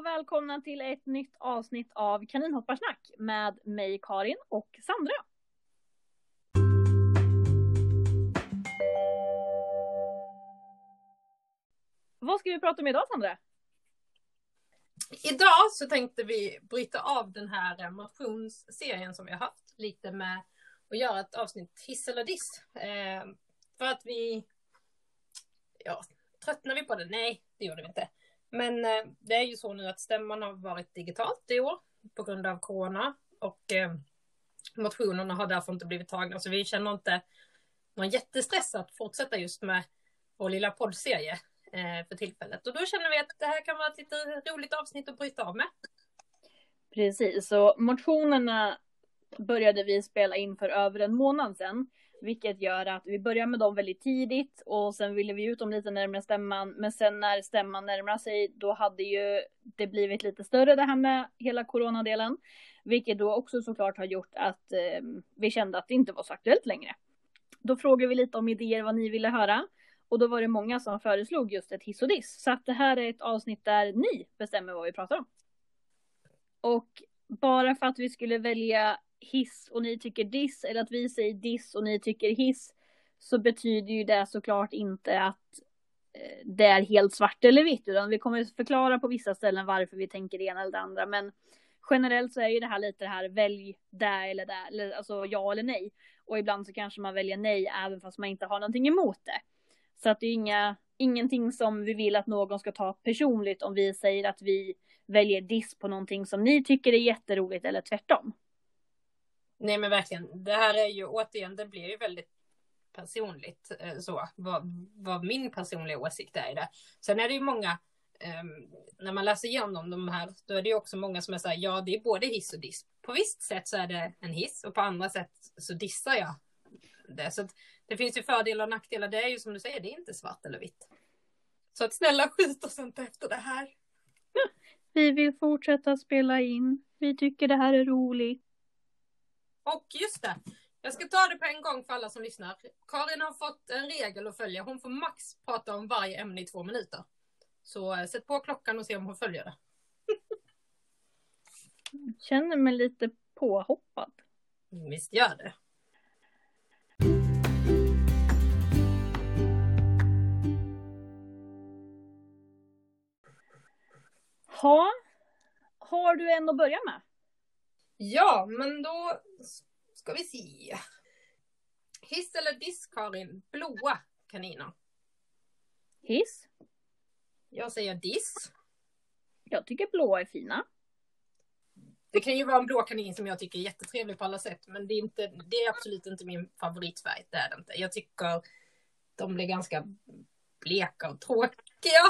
och välkomna till ett nytt avsnitt av Kaninhopparsnack med mig Karin och Sandra. Vad ska vi prata om idag Sandra? Idag så tänkte vi bryta av den här motionsserien som vi har haft lite med att göra ett avsnitt hiss eller diss. Eh, för att vi, ja, tröttnar vi på det? Nej, det gjorde vi inte. Men eh, det är ju så nu att stämman har varit digitalt i år på grund av corona och eh, motionerna har därför inte blivit tagna så vi känner inte någon jättestress att fortsätta just med vår lilla poddserie eh, för tillfället. Och då känner vi att det här kan vara ett lite roligt avsnitt att bryta av med. Precis, så motionerna började vi spela in för över en månad sedan. Vilket gör att vi börjar med dem väldigt tidigt och sen ville vi ut dem lite närmare stämman. Men sen när stämman närmar sig då hade ju det blivit lite större det här med hela coronadelen. Vilket då också såklart har gjort att eh, vi kände att det inte var så aktuellt längre. Då frågade vi lite om idéer vad ni ville höra. Och då var det många som föreslog just ett hiss och diss. Så att det här är ett avsnitt där ni bestämmer vad vi pratar om. Och bara för att vi skulle välja hiss och ni tycker diss eller att vi säger diss och ni tycker hiss så betyder ju det såklart inte att eh, det är helt svart eller vitt utan vi kommer förklara på vissa ställen varför vi tänker det ena eller det andra men generellt så är ju det här lite det här välj där eller där, eller, alltså ja eller nej. Och ibland så kanske man väljer nej även fast man inte har någonting emot det. Så att det är inga, ingenting som vi vill att någon ska ta personligt om vi säger att vi väljer diss på någonting som ni tycker är jätteroligt eller tvärtom. Nej men verkligen, det här är ju återigen, det blir ju väldigt personligt eh, så, vad, vad min personliga åsikt är i det. Sen är det ju många, um, när man läser igenom de här, då är det ju också många som är såhär, ja det är både hiss och diss. På visst sätt så är det en hiss och på andra sätt så dissar jag det. Så det finns ju fördelar och nackdelar, det är ju som du säger, det är inte svart eller vitt. Så att snälla skjut oss inte efter det här. Vi vill fortsätta spela in. Vi tycker det här är roligt. Och just det, jag ska ta det på en gång för alla som lyssnar. Karin har fått en regel att följa. Hon får max prata om varje ämne i två minuter. Så eh, sätt på klockan och se om hon följer det. Känner mig lite påhoppad. Visst gör det. Ha, har du en att börja med? Ja, men då ska vi se. Hiss eller diss, Karin? Blåa kaniner. Hiss. Jag säger diss. Jag tycker blåa är fina. Det kan ju vara en blå kanin som jag tycker är jättetrevlig på alla sätt, men det är, inte, det är absolut inte min favoritfärg. Det är det inte. Jag tycker de blir ganska bleka och tråkiga.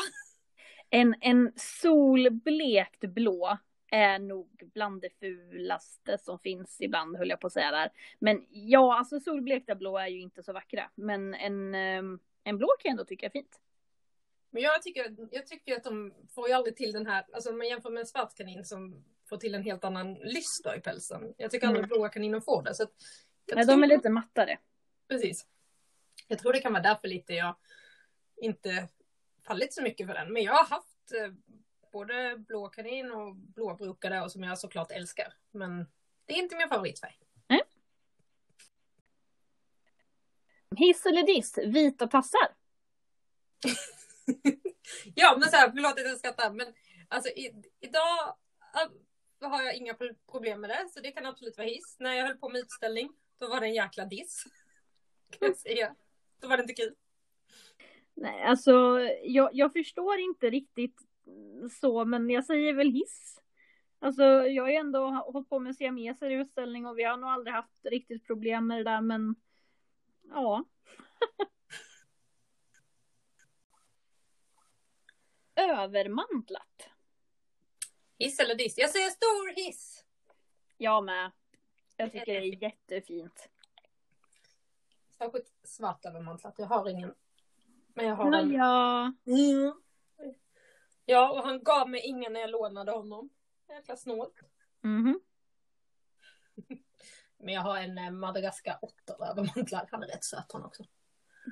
En, en solblekt blå är nog bland det fulaste som finns ibland höll jag på att säga där. Men ja, alltså solblekta blå är ju inte så vackra. Men en, ehm, en blå kan jag ändå tycka är fint. Men jag tycker, jag tycker att de får ju aldrig till den här, alltså om man jämför med en svart kanin som får till en helt annan lyster i pälsen. Jag tycker aldrig mm. blåa kaniner får det. Så att Nej, de är lite mattare. Precis. Jag tror det kan vara därför lite jag inte fallit så mycket för den. Men jag har haft eh, både blå kanin och blåbrukare och som jag såklart älskar. Men det är inte min favoritfärg. Nej. Hiss eller diss, vita tassar? ja, men så här, förlåt att jag skrattar, men alltså i, idag har jag inga problem med det, så det kan absolut vara hiss. När jag höll på med utställning, då var det en jäkla diss. Kan jag säga. Då var det inte kul. Nej, alltså jag, jag förstår inte riktigt så, men jag säger väl hiss. Alltså jag har ju ändå hållit på med siameser i utställning och vi har nog aldrig haft riktigt problem med det där, men ja. Övermantlat. Hiss eller diss? Jag säger stor hiss. Jag med. Jag tycker det är jättefint. Särskilt svart övermantlat. Jag har ingen. Men jag har en. Ja. Mm. Ja, och han gav mig ingen när jag lånade honom. Jäkla snålt. Mm -hmm. Men jag har en eh, Madagaskar 8 övermantlar. Han är rätt söt han också.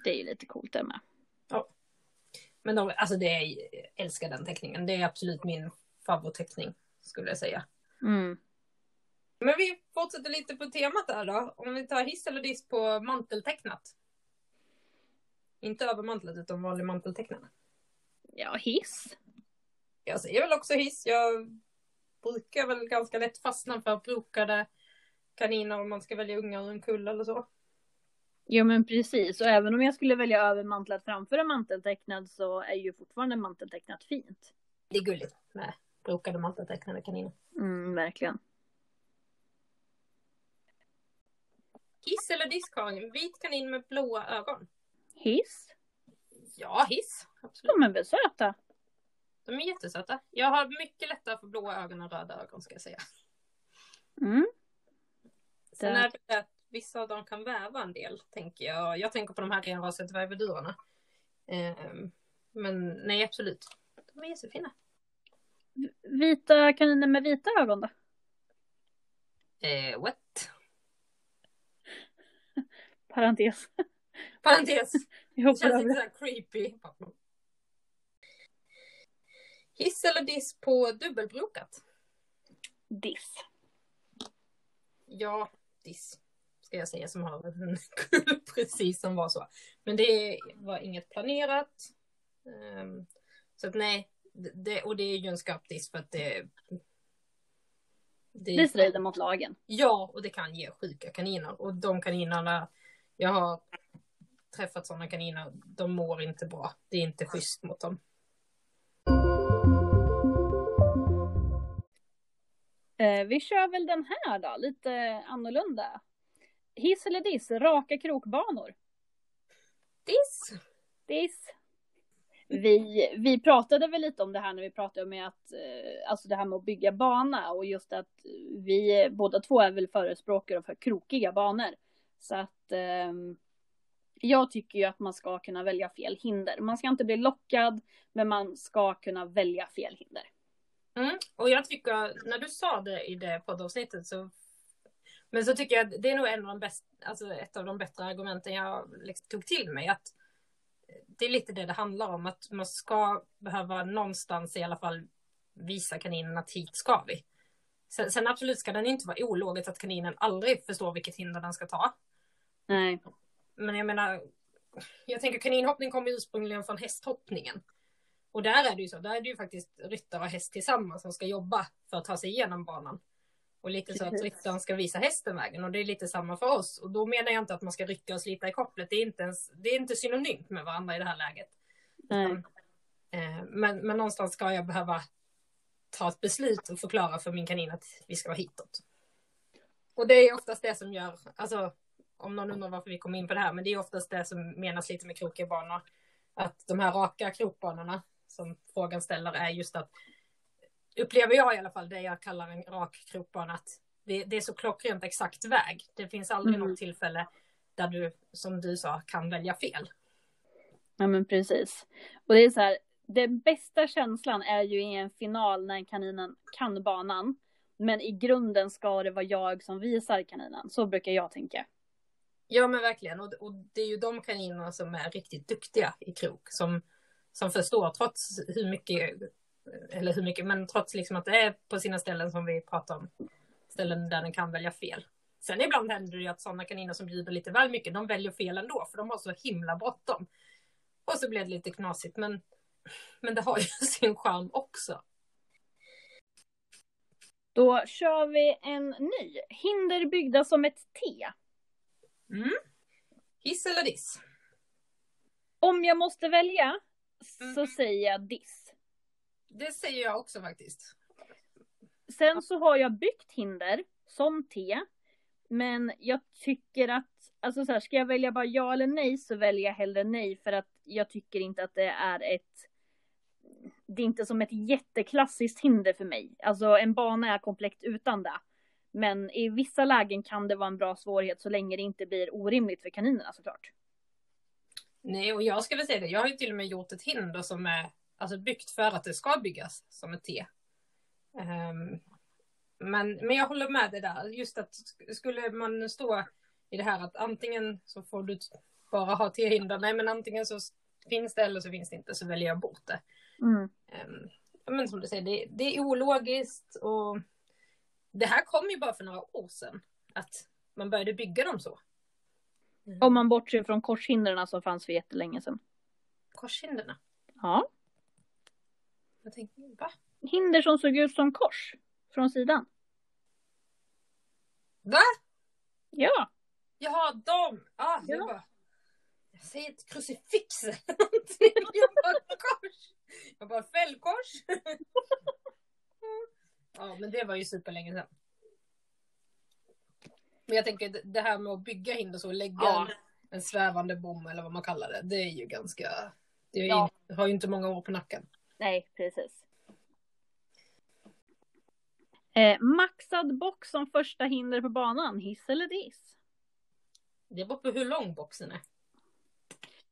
Det är ju lite coolt det med. Ja. Men de, alltså det är, jag älskar den teckningen. Det är absolut min favoritteckning skulle jag säga. Mm. Men vi fortsätter lite på temat där då. Om vi tar hiss eller diss på manteltecknat. Inte över mantlet utan vanlig manteltecknad. Ja, hiss. Jag säger väl också hiss. Jag brukar väl ganska lätt fastna för brokade kaniner om man ska välja ungar ur en kull eller så. Jo men precis, och även om jag skulle välja övermantlat framför en manteltecknad så är ju fortfarande manteltecknat fint. Det är gulligt med brokade manteltecknade kaniner. Mm, verkligen. Hiss eller Karin? Vit kanin med blåa ögon? Hiss? Ja, hiss. Absolut. De är väl söta? De är jättesöta. Jag har mycket lättare för blåa ögon än röda ögon ska jag säga. Mm. Sen är det att vissa av dem kan väva en del, tänker jag. Jag tänker på de här renrasiga dvärgvedurerna. Ehm, men nej, absolut. De är jättefina. Vita kaniner med vita ögon då? Eh, what? Parentes. Parentes. Det känns lite det. såhär creepy. Hiss eller diss på dubbelbrokat? Diss. Ja, diss. Ska jag säga som har en precis som var så. Men det var inget planerat. Ehm, så att nej. Det, och det är ju en skarp-diss för att det... Det strider mot lagen. Ja, och det kan ge sjuka kaniner. Och de kaninerna jag har träffat sådana kaniner, de mår inte bra. Det är inte schysst mot dem. Eh, vi kör väl den här då, lite annorlunda. Hiss eller diss, raka krokbanor. Diss! Diss. Vi, vi pratade väl lite om det här när vi pratade om att, eh, alltså det här med att bygga bana och just att vi båda två är väl förespråkare för krokiga banor. Så att ehm, jag tycker ju att man ska kunna välja fel hinder. Man ska inte bli lockad, men man ska kunna välja fel hinder. Mm. Och jag tycker, när du sa det i det poddavsnittet så men så tycker jag att det är nog en av de bäst, alltså ett av de bättre argumenten jag liksom tog till mig. Att det är lite det det handlar om, att man ska behöva någonstans i alla fall visa kaninen att hit ska vi. Sen, sen absolut ska den inte vara ologiskt att kaninen aldrig förstår vilket hinder den ska ta. Nej. Men jag menar, jag tänker kaninhoppning kommer ursprungligen från hästhoppningen. Och där är det ju så, där är det ju faktiskt ryttare och häst tillsammans som ska jobba för att ta sig igenom banan. Och lite så att ryttaren ska visa hästen vägen och det är lite samma för oss. Och då menar jag inte att man ska rycka och slita i kopplet, det är inte, ens, det är inte synonymt med varandra i det här läget. Eh, men, men någonstans ska jag behöva ta ett beslut och förklara för min kanin att vi ska vara hitåt. Och det är oftast det som gör, alltså om någon undrar varför vi kom in på det här, men det är oftast det som menas lite med krokiga banor. Att de här raka krokbanorna som frågan ställer är just att upplever jag i alla fall det jag kallar en rak krokbana att det, det är så klockrent exakt väg. Det finns aldrig Mm. något tillfälle där du, som du sa, kan välja fel. Ja men precis. Och det är så här, den bästa känslan är ju i en final när kaninen kan banan. Men i grunden ska det vara jag som visar kaninen. Så brukar jag tänka. Ja men verkligen. Och, och det är ju de kaninerna som är riktigt duktiga i krok. Som, som förstår trots hur mycket, eller hur mycket, men trots liksom att det är på sina ställen som vi pratar om. Ställen där den kan välja fel. Sen ibland händer det ju att sådana kaniner som bjuder lite väl mycket, de väljer fel ändå. För de har så himla bråttom. Och så blir det lite knasigt. Men, men det har ju sin charm också. Då kör vi en ny. Hinder byggda som ett T. Mm. Hiss eller diss? Om jag måste välja så Mhm. säger jag diss. Det säger jag också faktiskt. Sen så har jag byggt hinder som T. Men jag tycker att, alltså så här, ska jag välja bara ja eller nej så väljer jag hellre nej för att jag tycker inte att det är ett det är inte som ett jätteklassiskt hinder för mig. Alltså en bana är komplett utan det. Men i vissa lägen kan det vara en bra svårighet så länge det inte blir orimligt för kaninerna såklart. Nej, och jag ska väl säga det. Jag har ju till och med gjort ett hinder som är alltså, byggt för att det ska byggas som ett T. Ehm, men, men jag håller med dig där. Just att sk- skulle man stå i det här att antingen så får du bara ha T-hinder. Nej, men antingen så finns det eller så finns det inte. Så väljer jag bort det. Mm. Ehm, men som du säger, det, det är ologiskt och det här kom ju bara för några år sedan. Att man började bygga dem så. Om man bortser från korshindren som fanns för jättelänge sedan. Korshindren. Ja. Jag tänkte, va? Hinder som såg ut som kors. Från sidan. Va? Ja. Jaha, de! Ah, Ja. jag bara... Jag säger ett krucifix. Jag bara kors. Jag bara fällkors. ja, men det var ju superlänge sedan. Men jag tänker det- här med att bygga hinder så, lägga Ja. en, svävande bom eller vad man kallar det. Det är ju ganska... Det ju, Ja. har ju inte många år på nacken. Nej, precis. Eh, maxad box som första hinder på banan. Hiss eller diss? Det beror på hur lång boxen är.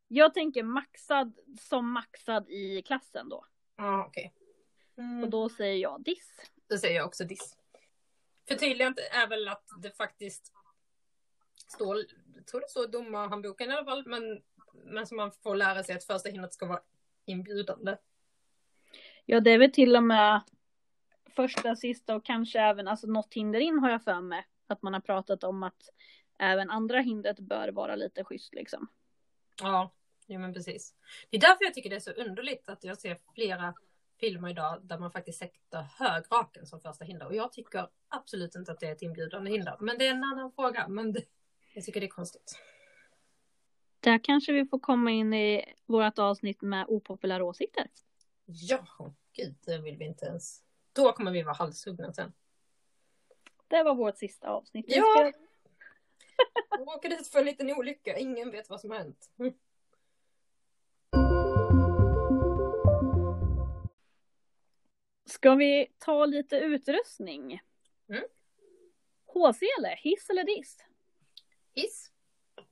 Jag tänker maxad som maxad i klassen då. Ja, okej. Och Mm. då säger jag diss. Då säger jag också diss. Förtydligandet är väl att det faktiskt står, jag tror det står i domarhandboken i alla fall, men, men som man får lära sig att första hindret ska vara inbjudande. Ja, det är väl till och med första, sista och kanske även alltså något hinder in har jag för mig. Att man har pratat om att även andra hindret bör vara lite schysst liksom. Ja, jo men precis. Det är därför jag tycker det är så underligt att jag ser flera filmer idag där man faktiskt sätter högraken som första hinder. Och jag tycker absolut inte att det är ett inbjudande hinder. Men det är en annan fråga. Men det, jag tycker det är konstigt. Där kanske vi får komma in i vårt avsnitt med opopulära åsikter. Ja, gud, det vill vi inte ens. Då kommer vi vara halshuggna sen. Det var vårt sista avsnitt. Ja. Jag råkade ut för en liten olycka. Ingen vet vad som har hänt. Ska vi ta lite utrustning? Mm. HCL, hiss eller diss? Hiss.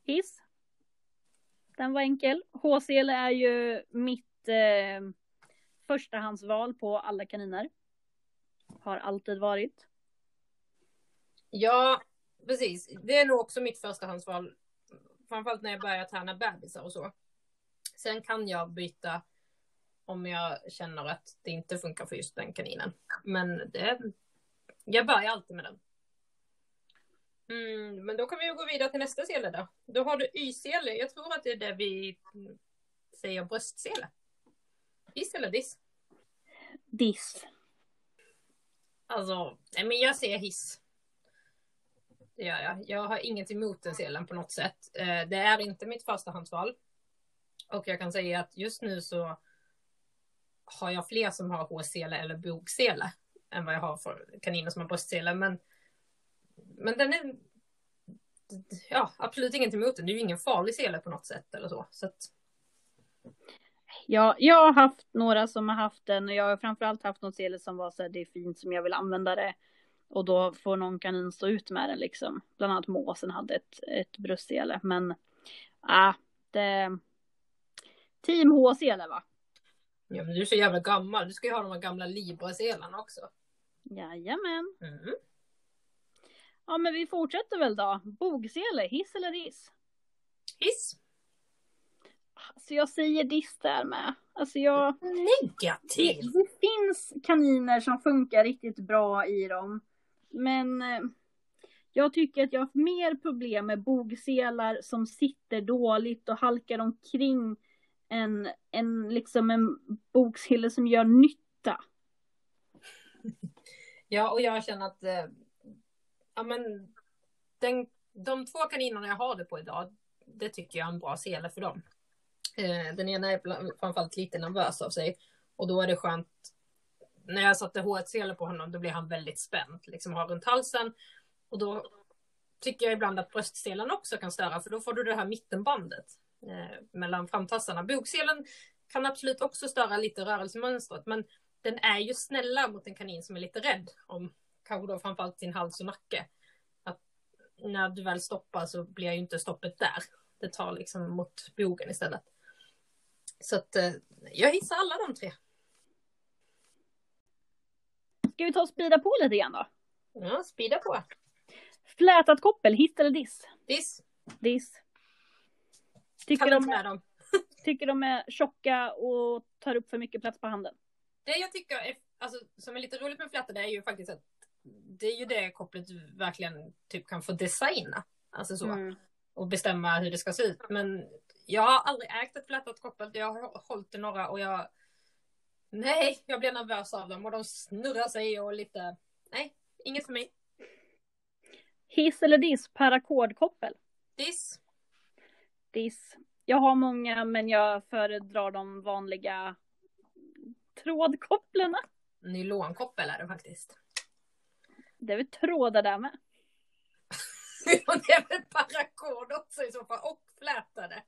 Hiss. Den var enkel. HCL är ju mitt eh, förstahandsval på alla kaniner. Har alltid varit. Ja, precis. Det är nog också mitt förstahandsval. Framförallt när jag börjar träna bebisar och så. Sen kan jag byta om jag känner att det inte funkar för just den kaninen. Men det, jag börjar alltid med den. Mm, men då kan vi gå vidare till nästa sele då. Då har du Y-sele. Jag tror att det är det vi säger bröstsele. Hiss eller diss? Diss. Alltså, nej men jag säger hiss. Det gör jag. Jag har inget emot den selen på något sätt. Eh, Det är inte mitt förstahandsval. Och jag kan säga att just nu så har jag fler som har hårsele eller bogsele än vad jag har för kaniner som har bröstsele. Men, men den är ja, absolut inget emot den. Det är ju ingen farlig sele på något sätt eller så. så att, Ja, jag har haft några som har haft den och jag har framförallt haft något sele som var så här, det är fint som jag vill använda det. Och då får någon kanin stå ut med den liksom. Bland annat måsen hade ett, ett bröstsele. Men, ah, det... Team H-sele va? Ja, men du är så jävla gammal. Du ska ju ha de här gamla Libra-selarna också. Jajamän. Mm. Ja men vi fortsätter väl då. Bogsele, hiss eller diss? Hiss. Alltså jag säger diss där med. Alltså jag... Det, Negativ. det finns kaniner som funkar riktigt bra i dem. Men eh, jag tycker att jag har mer problem med bogselar som sitter dåligt och halkar omkring än, en, liksom en bokshylla som gör nytta. Ja, och jag känner att eh, ja, men den, de två kaninerna jag har det på idag, det tycker jag är en bra sele för dem. Eh, den ena är bland- framförallt lite nervös av sig och då är det skönt. När jag satte H1-sele på honom, då blev han väldigt spänd, liksom har runt halsen. Och då tycker jag ibland att bröstselen också kan störa, för då får du det här mittenbandet mellan framtassarna. Bogselen kan absolut också störa lite rörelsemönstret, men den är ju snälla mot en kanin som är lite rädd om kanske då framförallt sin hals och nacke. Att när du väl stoppar så blir ju inte stoppet där. Det tar liksom mot bogen istället. Så att eh, jag hissar alla de tre. Ska vi ta och speeda på lite grann då? Ja, speeda på. Flätat koppel, hiss eller diss? Diss. Diss. Tycker de, med dem. tycker de är tjocka och tar upp för mycket plats på handen. det jag tycker är, alltså, som är lite roligt med flätor, det är ju faktiskt att det är ju det kopplet du verkligen typ kan få designa. Alltså så. Mm. Och bestämma hur det ska se ut. Men jag har aldrig ägt ett flätat koppel. Jag har hållit i några och jag... Nej, jag blir nervös av dem och de snurrar sig och lite... Nej, inget för mig. Hiss eller diss per ackordkoppel? Diss. Diss. Jag har många men jag föredrar de vanliga trådkopplarna. Nylonkoppel är det faktiskt. Det är väl trådar där med. Och det är väl paracord också i så fall. Och flätade.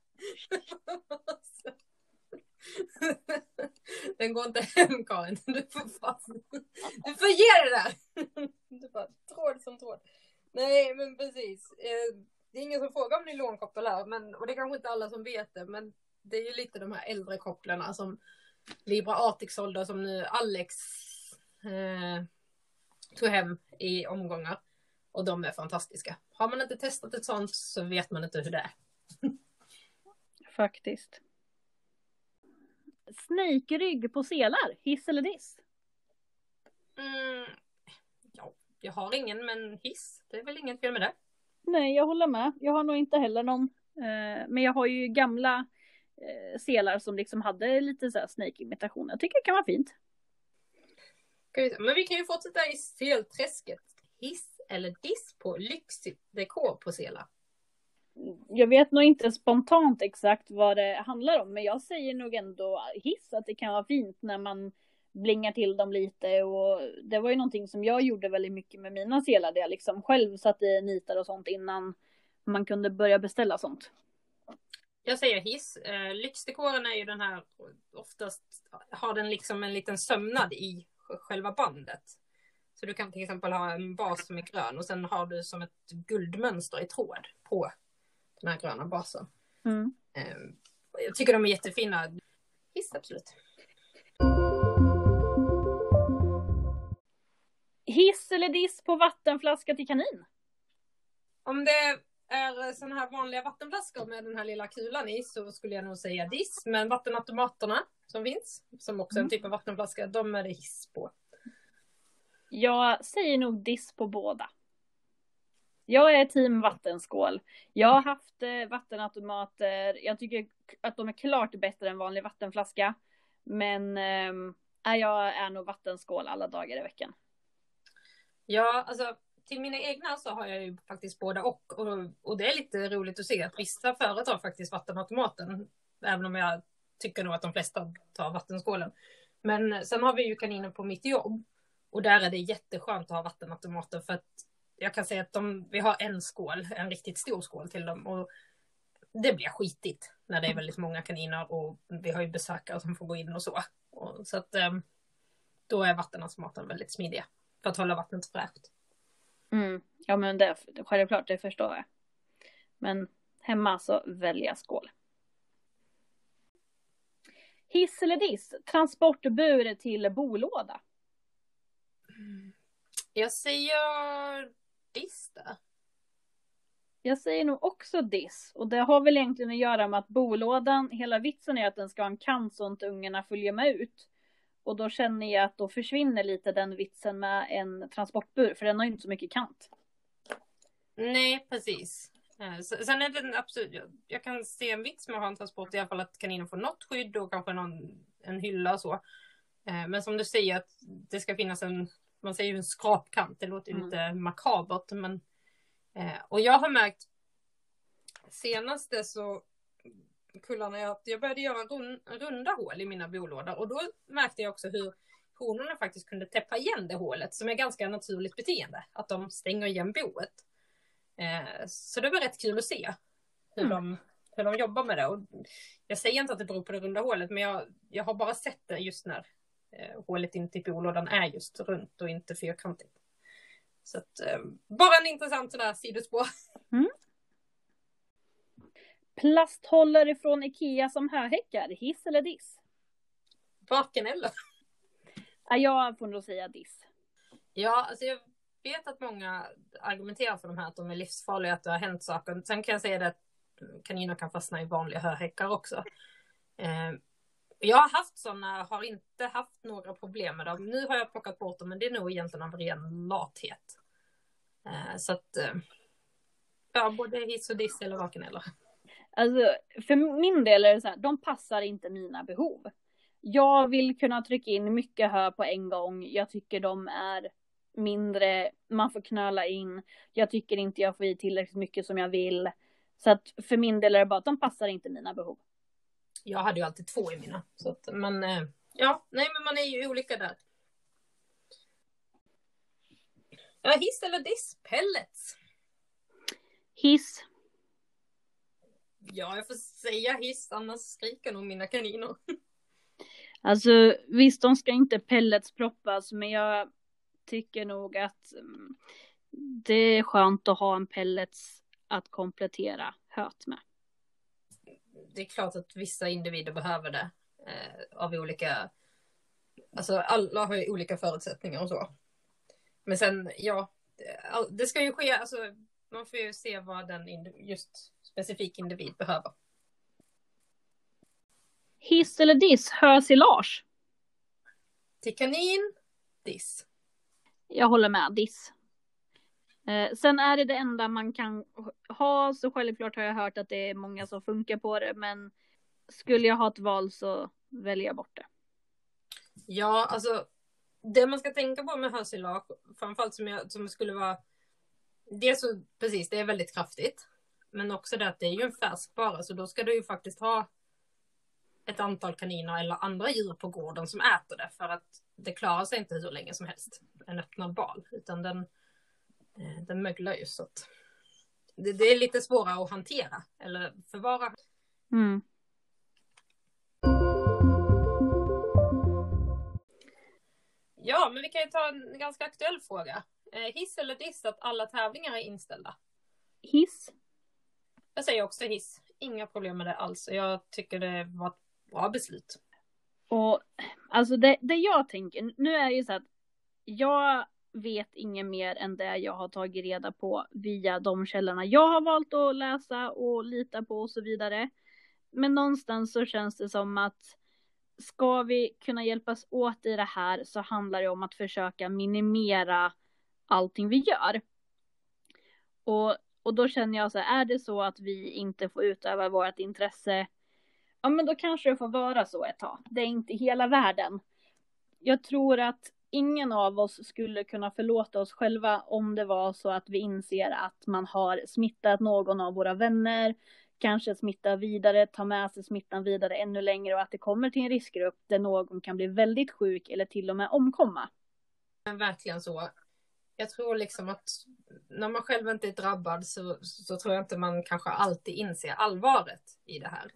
Den går inte hem Karin. Du får, fan, du får ge det där. Du bara, tråd som tråd. Nej men precis. Det är ingen som frågar om nylonkoppel här. Men, och det är kanske inte alla som vet det. Men det är ju lite de här äldre kopplarna som Libra Arctic sålde som nu Alex eh, tog hem i omgångar. Och de är fantastiska. Har man inte testat ett sånt så vet man inte hur det är. Faktiskt. Snake-rygg på selar, hiss eller diss? Mm, ja, jag har ingen men hiss. Det är väl inget fel med det. Nej, jag håller med. Jag har nog inte heller någon. Eh, men jag har ju gamla eh, selar som liksom hade lite så här snake-imitation. Jag tycker det kan vara fint. Men vi kan ju fortsätta i selträsket. Hiss eller diss på lyxigt dekor på Sela? Jag vet nog inte spontant exakt vad det handlar om, men jag säger nog ändå hiss att det kan vara fint när man blingar till dem lite och det var ju någonting som jag gjorde väldigt mycket med mina selar där jag liksom själv satte i nitar och sånt innan man kunde börja beställa sånt. Jag säger hiss. Eh, lyxdekoren är ju den här, oftast har den liksom en liten sömnad i själva bandet. Så du kan till exempel ha en bas som är grön och sen har du som ett guldmönster i tråd på den här gröna basen. Mm. Eh, jag tycker de är jättefina. Hiss absolut. Hiss eller diss på vattenflaska till kanin? Om det är sådana här vanliga vattenflaskor med den här lilla kulan i så skulle jag nog säga diss. Men vattenautomaterna som finns, som också är en typ av vattenflaska, de är det hiss på. Jag säger nog diss på båda. Jag är team vattenskål. Jag har haft eh, vattenautomater. Jag tycker att de är klart bättre än vanlig vattenflaska. Men eh, jag är nog vattenskål alla dagar i veckan. Ja, alltså till mina egna så har jag ju faktiskt båda och. Och, och det är lite roligt att se att vissa företag faktiskt vattenautomaten. Även om jag tycker nog att de flesta tar vattenskålen. Men eh, sen har vi ju kaniner på mitt jobb. Och där är det jätteskönt att ha vattenautomater för att jag kan säga att de, vi har en skål, en riktigt stor skål till dem. Och det blir skitigt när det är väldigt många kaniner och vi har ju besökare som får gå in och så. Och, så att eh, då är vattenautomaten väldigt smidiga för att hålla vattnet fräscht. Mm. Ja men det, självklart, det förstår jag. Men hemma så väljer jag skål. Hiss eller diss? Transportbur till bolåda. Jag säger diss där. Jag säger nog också diss. Och det har väl egentligen att göra med att bolådan, hela vitsen är att den ska ha en kant så att ungarna följer med ut. Och då känner jag att då försvinner lite den vitsen med en transportbur, för den har ju inte så mycket kant. Nej, precis. Eh, Sen är det absolut, jag- kan se en vits med att ha en transport i alla fall att kaninen får något skydd och kanske någon, en hylla och så. Eh, Men som du säger att det ska finnas en, man säger ju en skrapkant, det låter Mm. lite makabert men eh, och jag har märkt senaste så kullarna jag jag började göra rund, runda hål i mina bolådor och då märkte jag också hur honorna faktiskt kunde täppa igen det hålet som är ganska naturligt beteende, att de stänger igen boet. Eh, så det var rätt kul att se hur, Mm. de, hur de jobbar med det. Och jag säger inte att det beror på det runda hålet, men jag, jag har bara sett det just när eh, hålet in till bolådan är just runt och inte fyrkantigt. Så att, eh, bara en intressant sån där sidospår. Plasthållare från Ikea som höhäckar, hiss eller diss? Varken eller. Ja, jag får nog säga diss. Ja, alltså jag vet att många argumenterar för de här att de är livsfarliga, att det har hänt saker. Sen kan jag säga det att kaniner kan fastna i vanliga hörhäckar också. Eh, Jag har haft sådana, har inte haft några problem med dem. Nu har jag plockat bort dem, men det är nog egentligen av ren lathet. Eh, så att, eh, ja, både hiss och diss eller varken eller. Alltså, för min del är det så här, de passar inte mina behov. Jag vill kunna trycka in mycket hö på en gång. Jag tycker de är mindre, man får knöla in. Jag tycker inte jag får i tillräckligt mycket som jag vill. Så att för min del är det bara att de passar inte mina behov. Jag hade ju alltid två i mina. Så att, men eh, ja, nej men man är ju olika där. Ja, hiss eller diss? Pellets? Hiss. Ja, jag får säga hiss, annars skriker nog mina kaniner. Alltså visst, de ska inte pellets proppas, men jag tycker nog att mm, det är skönt att ha en pellets att komplettera höet med. Det är klart att vissa individer behöver det eh, av olika, alltså alla har ju olika förutsättningar och så. Men sen, ja, det ska ju ske, alltså man får ju se vad den just specifik individ behöver. Hiss eller diss, hösilage? Till kanin, diss. Jag håller med, diss. Eh, sen är det det enda man kan ha, så självklart har jag hört att det är många som funkar på det, men skulle jag ha ett val så väljer jag bort det. Ja, alltså det man ska tänka på med hörsilage, framförallt som, jag, som skulle vara, det är så, precis, det är väldigt kraftigt. Men också det att det är ju en färskvara, så då ska du ju faktiskt ha ett antal kaniner eller andra djur på gården som äter det för att det klarar sig inte hur länge som helst. En öppnad bal, utan den, eh, den möglar ju så att det, det, är lite svårare att hantera eller förvara. Mm. Ja, men vi kan ju ta en ganska aktuell fråga. Eh, hiss eller diss att alla tävlingar är inställda? Hiss. Jag säger också hiss. Inga problem med det alls. Jag tycker det var ett bra beslut. Och alltså det, det jag tänker, nu är det ju så att jag vet inget mer än det jag har tagit reda på via de källorna jag har valt att läsa och lita på och så vidare. Men någonstans så känns det som att ska vi kunna hjälpas åt i det här så handlar det om att försöka minimera allting vi gör. Och, och då känner jag så här, är det så att vi inte får utöva vårt intresse ja men då kanske det får vara så ett tag. Det är inte hela världen. Jag tror att ingen av oss skulle kunna förlåta oss själva om det var så att vi inser att man har smittat någon av våra vänner, kanske smittar vidare, tar med sig smittan vidare ännu längre och att det kommer till en riskgrupp där någon kan bli väldigt sjuk eller till och med omkomma. Verkligen så. Jag tror liksom att när man själv inte är drabbad så, så tror jag inte man kanske alltid inser allvaret i det här.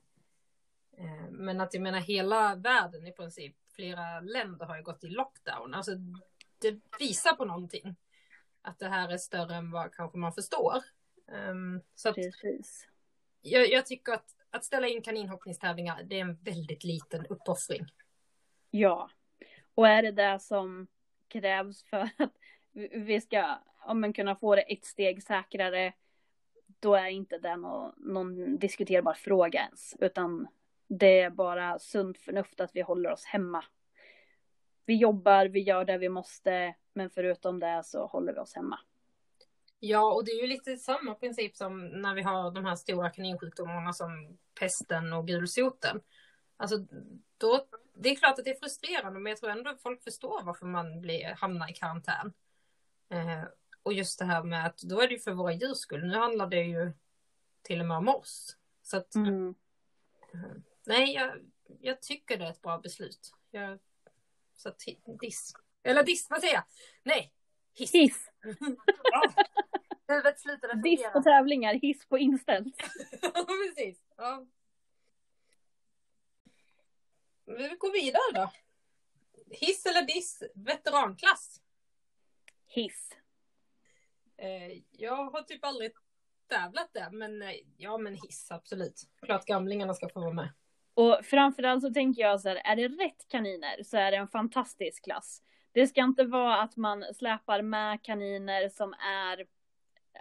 Eh, men att jag menar hela världen i princip, flera länder har ju gått i lockdown. Alltså det visar på någonting. Att det här är större än vad kanske man förstår. Um, så att Precis. Jag, jag, tycker att, att ställa in kaninhoppningstävlingar, det är en väldigt liten uppoffring. Ja, och är det det som krävs för att vi ska ja, men kunna få det ett steg säkrare, då är inte det någon, någon diskuterbar fråga ens, utan det är bara sunt förnuft att vi håller oss hemma. Vi jobbar, vi gör det vi måste, men förutom det så håller vi oss hemma. Ja, och det är ju lite samma princip som när vi har de här stora kaninsjukdomarna som pesten och gulsoten. Alltså, då, det är klart att det är frustrerande, men jag tror ändå folk förstår varför man blir, hamnar i karantän. Eh, och just det här med att då är det ju för våra djurs skull. Nu handlar det ju till och med om oss. Så att, mm. Eh, nej, jag, jag tycker det är ett bra beslut. Jag, så diss. Eller diss, vad säger jag? Nej, hiss. Hiss. Huvudet slutade fungera. Diss på tävlingar, hiss på inställt. precis. Ja. Vi går vidare då. Hiss eller diss, veteranklass? Hiss. Eh, jag har typ aldrig tävlat där, men eh, ja, men hiss absolut. Klart gamlingarna ska få vara med. Och framförallt så tänker jag så här, är det rätt kaniner så är det en fantastisk klass. Det ska inte vara att man släpar med kaniner som är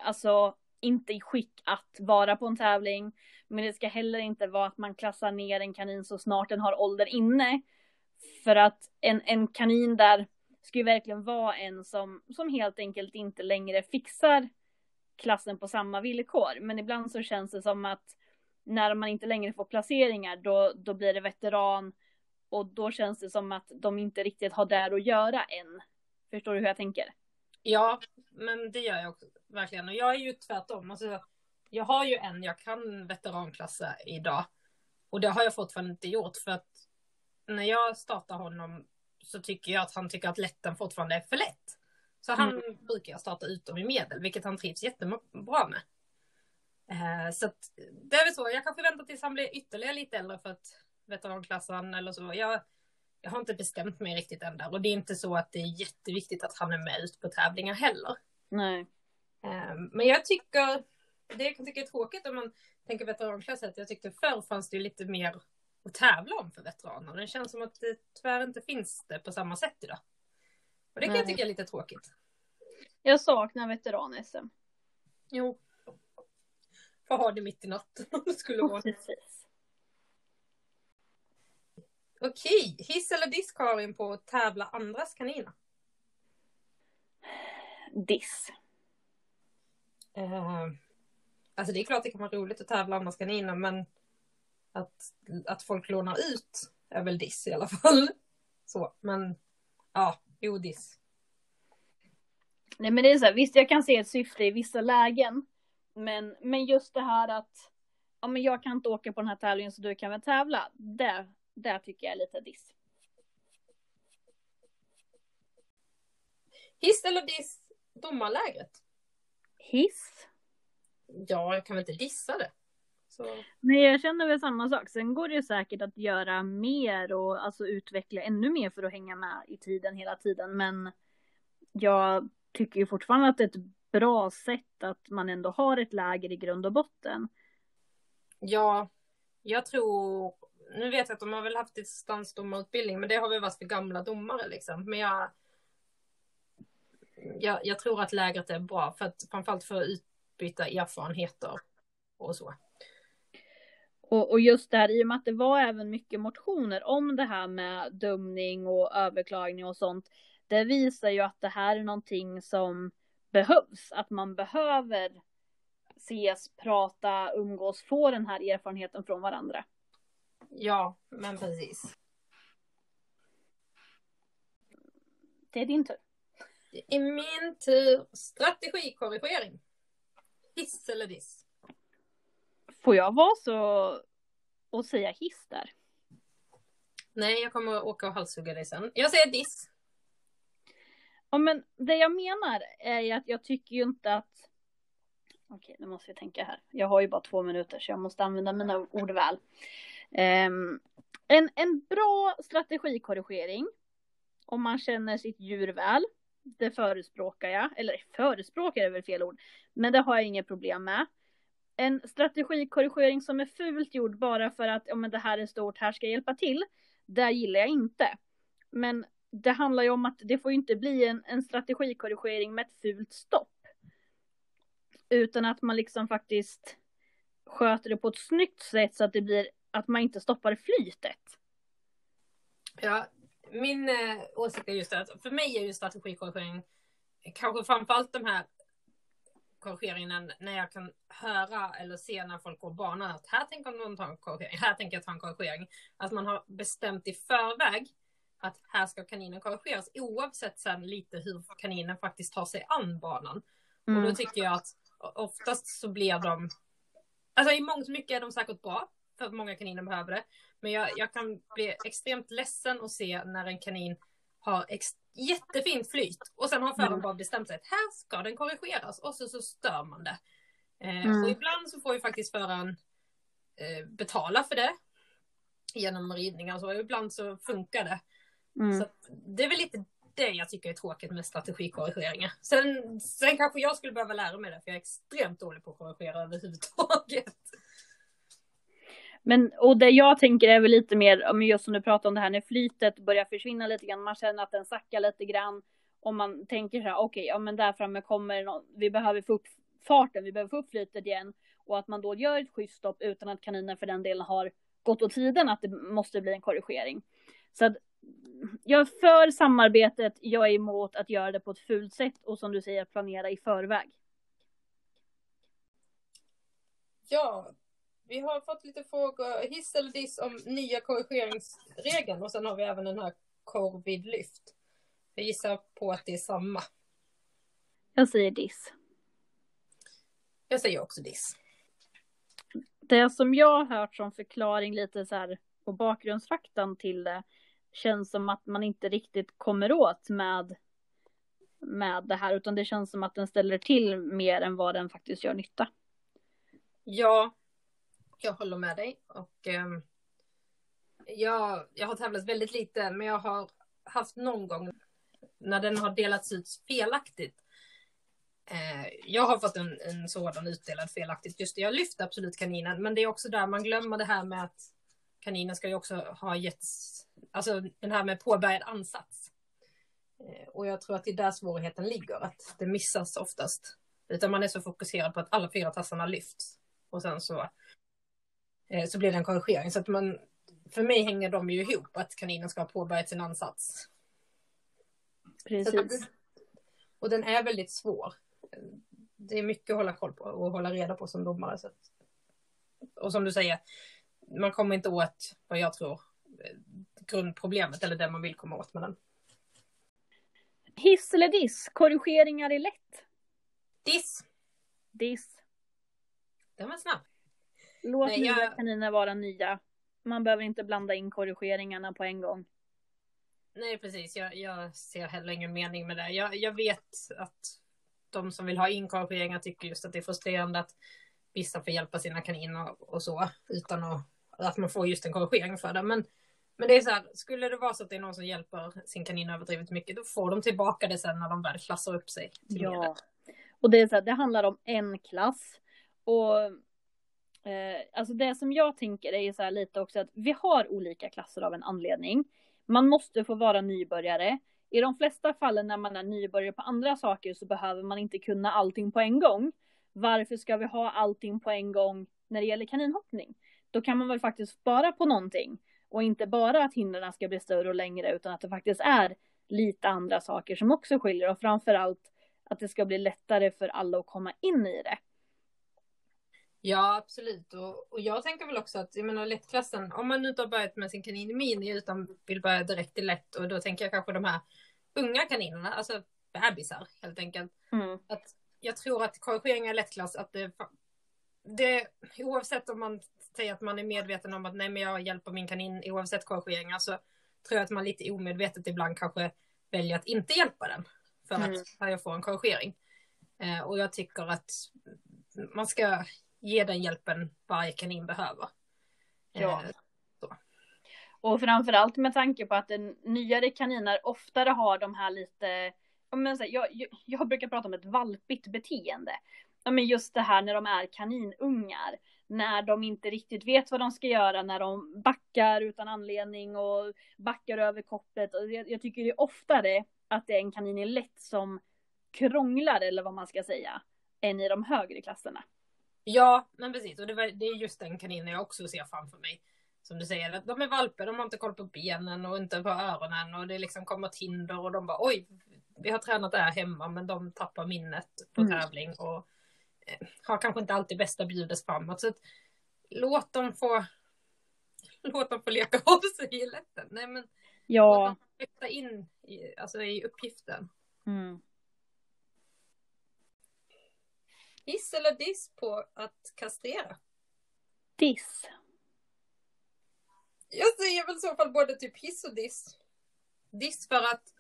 alltså inte i skick att vara på en tävling. Men det ska heller inte vara att man klassar ner en kanin så snart den har ålder inne. För att en, en kanin där ska ju verkligen vara en som, som helt enkelt inte längre fixar klassen på samma villkor. Men ibland så känns det som att när man inte längre får placeringar då, då blir det veteran och då känns det som att de inte riktigt har där att göra än. Förstår du hur jag tänker? Ja, men det gör jag också verkligen. Och jag är ju tvärtom. Alltså, jag har ju en jag kan veteranklassa idag. Och det har jag fortfarande inte gjort för att när jag startar honom så tycker jag att han tycker att lätten fortfarande är för lätt. Så han mm. brukar jag starta utom i medel, vilket han trivs jättebra med. Eh, så att, det är väl så, jag kanske väntar tills han blir ytterligare lite äldre för att veteranklassen eller så. Jag, jag har inte bestämt mig riktigt än där och det är inte så att det är jätteviktigt att han är med ut på tävlingar heller. Nej. Eh, men jag tycker, det jag kan tycka är tråkigt om man tänker veteranklass, att jag tyckte förr fanns det lite mer att tävla om för veteraner. Det känns som att det tyvärr inte finns det på samma sätt idag. Och det kan Nej. jag tycka är lite tråkigt. Jag saknar veteran-SM. Jo. Får ha det mitt i natten om det skulle vara. Precis. Okej, hiss eller diss Karin på att tävla andras kaniner? Diss. Uh, alltså det är klart det kan vara roligt att tävla andras kaniner men att, att folk lånar ut är väl diss i alla fall. Så, men ja, jo diss. Nej men det är så här, visst jag kan se ett syfte i vissa lägen. Men, men just det här att ja, men jag kan inte åka på den här tävlingen så du kan väl tävla. Det, det tycker jag är lite diss. Hiss eller diss domarlägret? Hiss. Ja, jag kan väl inte dissa det. Så. Nej, jag känner väl samma sak. Sen går det ju säkert att göra mer och alltså utveckla ännu mer för att hänga med i tiden hela tiden. Men jag tycker ju fortfarande att det är ett bra sätt att man ändå har ett läger i grund och botten. Ja, jag tror, nu vet jag att de har väl haft distansdomarutbildning, men det har väl varit för gamla domare liksom. Men jag, jag, jag tror att lägret är bra för att framförallt för att utbyta erfarenheter och så. Och, och just där i och med att det var även mycket motioner om det här med dömning och överklagning och sånt. Det visar ju att det här är någonting som behövs, att man behöver ses, prata, umgås, få den här erfarenheten från varandra. Ja, men precis. Det är din tur. Det är min tur. Strategikorrigering. Hiss eller diss? Får jag vara så och säga hiss där? Nej, jag kommer att åka och halshugga dig sen. Jag säger diss. Ja, men det jag menar är att jag tycker ju inte att Okej, nu måste jag tänka här. Jag har ju bara två minuter så jag måste använda mina ord väl. Um, en, en bra strategikorrigering om man känner sitt djur väl. Det förespråkar jag. Eller förespråkar är väl fel ord. Men det har jag inget problem med en strategikorrigering som är fult gjord bara för att ja, men det här är stort, här ska jag hjälpa till. Det gillar jag inte. Men det handlar ju om att det får inte bli en, en strategikorrigering med ett fult stopp. Utan att man liksom faktiskt sköter det på ett snyggt sätt så att det blir att man inte stoppar flytet. Ja, min eh, åsikt är just det att för mig är ju strategikorrigering kanske framförallt de här korrigeringen när jag kan höra eller se när folk går banan att här tänker någon ta en korrigering, här tänker jag ta en korrigering. Att man har bestämt i förväg att här ska kaninen korrigeras oavsett sen lite hur kaninen faktiskt tar sig an banan. Mm. Och då mm. tycker jag att oftast så blir de, alltså i mångt och mycket är de säkert bra för att många kaniner behöver det. Men jag, jag kan bli extremt ledsen att se när en kanin har jättefint flyt och sen har föraren bara bestämt sig att här ska den korrigeras och så, så stör man det. Eh, mm. Och ibland så får ju faktiskt föraren eh, betala för det genom ridningar och så. Ibland så funkar det. Mm. Så det är väl lite det jag tycker är tråkigt med strategikorrigeringar. Sen, sen kanske jag skulle behöva lära mig det, för jag är extremt dålig på att korrigera överhuvudtaget. Men och det jag tänker är väl lite mer, just som du pratar om det här när flytet börjar försvinna lite grann, man känner att den sackar lite grann. Om man tänker så här, okej, okay, ja men där framme kommer någon, vi behöver få upp farten, vi behöver få upp flytet igen och att man då gör ett schysst stopp utan att kaninen för den delen har gått åt tiden, att det måste bli en korrigering. Så att jag är för samarbetet, jag är emot att göra det på ett fult sätt och som du säger planera i förväg. Ja, vi har fått lite frågor, hiss eller diss om nya korrigeringsregeln och sen har vi även den här korv vid lyft. Jag gissar på att det är samma. Jag säger diss. Jag säger också diss. Det som jag har hört som förklaring lite så här på bakgrundsfaktan till det känns som att man inte riktigt kommer åt med med det här utan det känns som att den ställer till mer än vad den faktiskt gör nytta. Ja, jag håller med dig och eh, jag, jag har tävlat väldigt lite men jag har haft någon gång när den har delats ut felaktigt. Eh, jag har fått en, en sådan utdelad felaktigt. Just det, jag lyfte absolut kaninen men det är också där man glömmer det här med att kaninen ska ju också ha getts, alltså den här med påbörjad ansats. Eh, och jag tror att det är där svårigheten ligger, att det missas oftast. Utan man är så fokuserad på att alla fyra tassarna lyfts. Och sen så, så blir det en korrigering. Så att man, för mig hänger de ju ihop, att kaninen ska ha påbörjat sin ansats. Precis. och den är väldigt svår. Det är mycket att hålla koll på och hålla reda på som domare. Så att, och som du säger, man kommer inte åt vad jag tror grundproblemet eller det man vill komma åt med den. Hiss eller diss? Korrigeringar är lätt. Diss. Diss. Den var snabb. Låt Nej, nya jag- kaniner vara nya. Man behöver inte blanda in korrigeringarna på en gång. Nej, precis. Jag, jag ser heller ingen mening med det. Jag, jag vet att de som vill ha inkorrigeringar tycker just att det är frustrerande att vissa får hjälpa sina kaniner och så utan att, att man får just en korrigering för det. Men, men det är så här, skulle det vara så att det är någon som hjälper sin kanin överdrivet mycket, då får de tillbaka det sen när de väl klassar upp sig. Ja. Och det är så här, det handlar om en klass. Och eh, alltså det som jag tänker är så här lite också att vi har olika klasser av en anledning. Man måste få vara nybörjare. I de flesta fallen när man är nybörjare på andra saker så behöver man inte kunna allting på en gång. Varför ska vi ha allting på en gång när det gäller kaninhoppning? Då kan man väl faktiskt spara på någonting. Och inte bara att hindren ska bli större och längre utan att det faktiskt är lite andra saker som också skiljer. Och framförallt att det ska bli lättare för alla att komma in i det. Ja, absolut. Och, och jag tänker väl också att, jag menar lättklassen, om man nu inte har börjat med sin kanin i mini utan vill börja direkt i lätt och då tänker jag kanske de här unga kaninerna, alltså bebisar helt enkelt. Mm. Att jag tror att korrigeringar i lättklass, att det, det, oavsett om man säger att man är medveten om att nej men jag hjälper min kanin oavsett korrigeringar så tror jag att man lite omedvetet ibland kanske väljer att inte hjälpa den för Mm. att jag får en korrigering. Eh, och jag tycker att man ska ge den hjälpen varje kanin behöver. Ja. Eh, Och framförallt med tanke på att nyare kaniner oftare har de här lite, men så jag, jag, brukar prata om ett valpigt beteende. Men just det här när de är kaninungar, när de inte riktigt vet vad de ska göra, när de backar utan anledning och backar över kopplet. Jag, jag tycker det är oftare att det är en kanin i lätt som krånglar, eller vad man ska säga, än i de högre klasserna. Ja, men precis. Och det, var, det är just den kaninen jag också ser framför mig. Som du säger, att de är valpar, de har inte koll på benen och inte på öronen och det liksom kommer ett hinder och de bara oj, vi har tränat det här hemma men de tappar minnet på Mm. tävling och eh, har kanske inte alltid bästa bjudet framåt. Så att, låt dem få låt dem få leka av sig i lätten. Nej men låt Ja. dem flytta in i, alltså, i uppgiften. Mm. Hiss eller diss på att kastrera? Diss. Jag säger väl i så fall både typ hiss och diss. Diss för att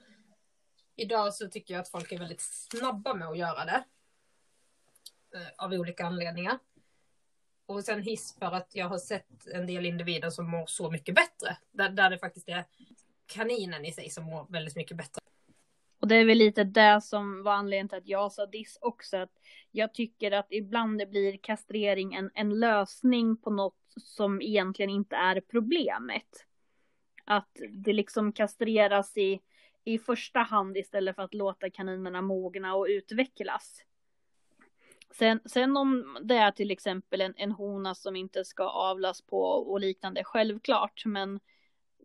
idag så tycker jag att folk är väldigt snabba med att göra det. Eh, Av olika anledningar. Och sen hiss för att jag har sett en del individer som mår så mycket bättre. Där, där det faktiskt är kaninen i sig som mår väldigt mycket bättre. Och det är väl lite det som var anledningen till att jag sa diss också. Att jag tycker att ibland det blir kastrering en, en lösning på något som egentligen inte är problemet. Att det liksom kastreras i, i första hand istället för att låta kaninerna mogna och utvecklas. Sen, sen om det är till exempel en, en hona som inte ska avlas på och liknande, självklart. Men,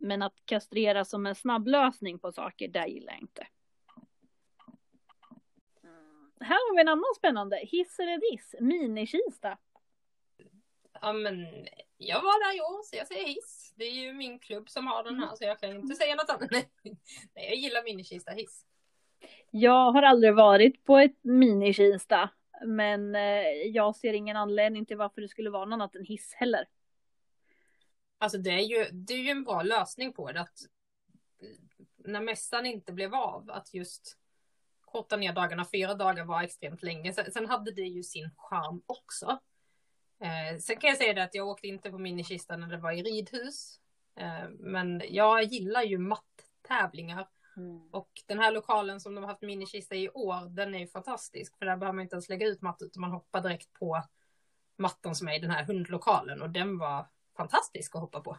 men att kastrera som en snabblösning på saker, det gillar jag inte. Mm. Här har vi en annan spännande. Hiss eller diss? Minikista. Ja men jag var där i år så jag säger hiss. Det är ju min klubb som har den här så jag kan inte säga något annat. Nej, jag gillar minikista hiss. Jag har aldrig varit på ett minikista. Men eh, jag ser ingen anledning till varför det skulle vara något annat än hiss heller. Alltså det är ju, det är ju en bra lösning på det. Att när mässan inte blev av, att just korta ner dagarna, fyra dagar var extremt länge. Sen, hade det ju sin charm också. Eh, sen kan jag säga det att jag åkte inte på minikistan när det var i ridhus. Eh, men jag gillar ju matttävlingar. Mm. Och den här lokalen som de har haft minikista i år, den är ju fantastisk. För där behöver man inte ens lägga ut matta utan man hoppar direkt på mattan som är i den här hundlokalen. Och den var fantastisk att hoppa på.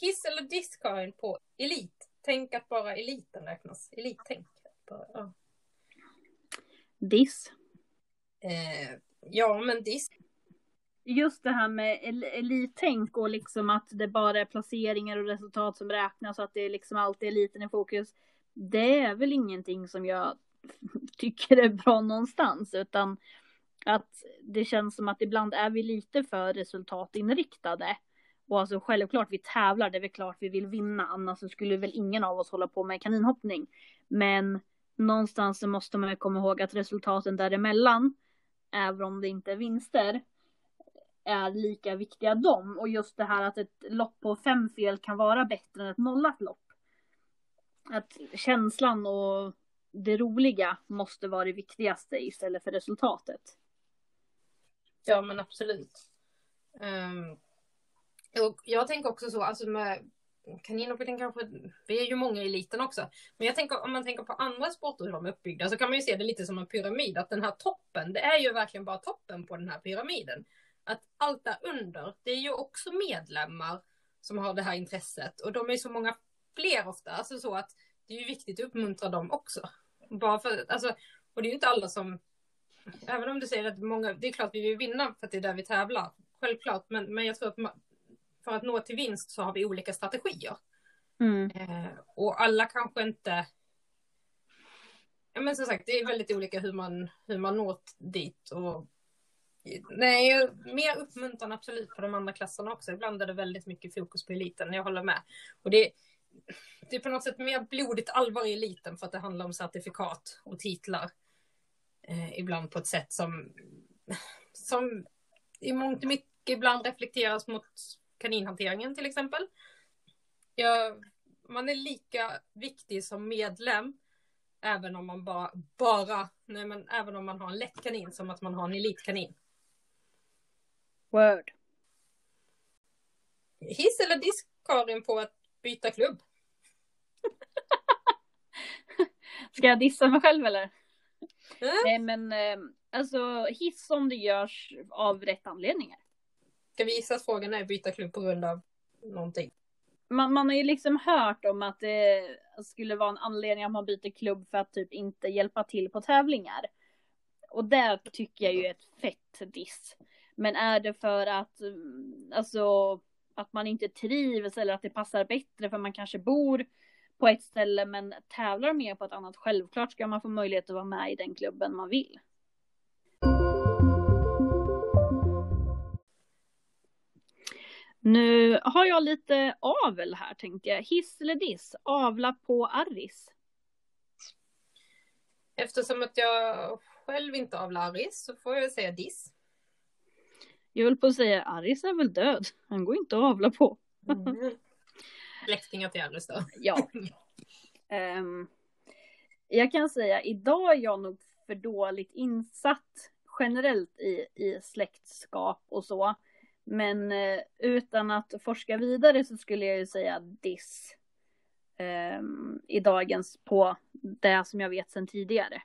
Kiss eller diss Karin på elit? Tänk att bara eliten räknas. Elittänk. Ja. Diss. Eh, ja, men diss just det här med elittänk och liksom att det bara är placeringar och resultat som räknas och att det är liksom alltid eliten i fokus. Det är väl ingenting som jag tycker är bra någonstans utan att det känns som att ibland är vi lite för resultatinriktade. Och alltså självklart vi tävlar, det är väl klart vi vill vinna, annars skulle väl ingen av oss hålla på med kaninhoppning. Men någonstans så måste man ju komma ihåg att resultaten däremellan, även om det inte är vinster, är lika viktiga de. Och just det här att ett lopp på fem fel kan vara bättre än ett nollat lopp. Att känslan och det roliga måste vara det viktigaste istället för resultatet. Ja men absolut. Um, och jag tänker också så, alltså med kaninhoppning kanske, vi är ju många i eliten också. Men jag tänker om man tänker på andra sporter hur de är uppbyggda så kan man ju se det lite som en pyramid. Att den här toppen, det är ju verkligen bara toppen på den här pyramiden att allt där under, det är ju också medlemmar som har det här intresset och de är så många fler ofta, alltså så att det är ju viktigt att uppmuntra dem också. Bara för, alltså, och det är ju inte alla som, även om du säger att många, det är klart vi vill vinna för att det är där vi tävlar, självklart, men, men jag tror att man, för att nå till vinst så har vi olika strategier. Mm. Eh, och alla kanske inte, ja men som sagt det är väldigt olika hur man, hur man når dit och Nej, mer uppmuntran absolut på de andra klasserna också. Ibland är det väldigt mycket fokus på eliten, jag håller med. Och det, det är på något sätt mer blodigt allvar i eliten för att det handlar om certifikat och titlar. Eh, ibland på ett sätt som, som i mångt och mycket ibland reflekteras mot kaninhanteringen till exempel. Ja, man är lika viktig som medlem även om man bara, bara nej men även om man har en lätt kanin som att man har en elitkanin. Word. Hiss eller disk Karin på att byta klubb? Ska jag dissa mig själv eller? Mm. Nej men eh, alltså hiss om det görs av rätt anledningar. Ska vi gissa att frågan är byta klubb på grund av någonting? Man, man har ju liksom hört om att det skulle vara en anledning att man byter klubb för att typ inte hjälpa till på tävlingar. Och det tycker jag ju är ett fett diss. Men är det för att, mm, alltså, att man inte trivs eller att det passar bättre för man kanske bor på ett ställe men tävlar mer på ett annat. Självklart ska man få möjlighet att vara med i den klubben man vill. Nu har jag lite avel här tänkte jag. Hiss eller diss? Avla på Arris. Eftersom att jag själv inte avlar Arris så får jag säga diss. Jag höll på att säga Aris är väl död. Han går inte att avla på. mm. Släktingar till Aris då. ja. Um, jag kan säga idag är jag nog för dåligt insatt generellt i, i släktskap och så. Men uh, utan att forska vidare så skulle jag ju säga diss. Um, I dagens på det som jag vet sedan tidigare.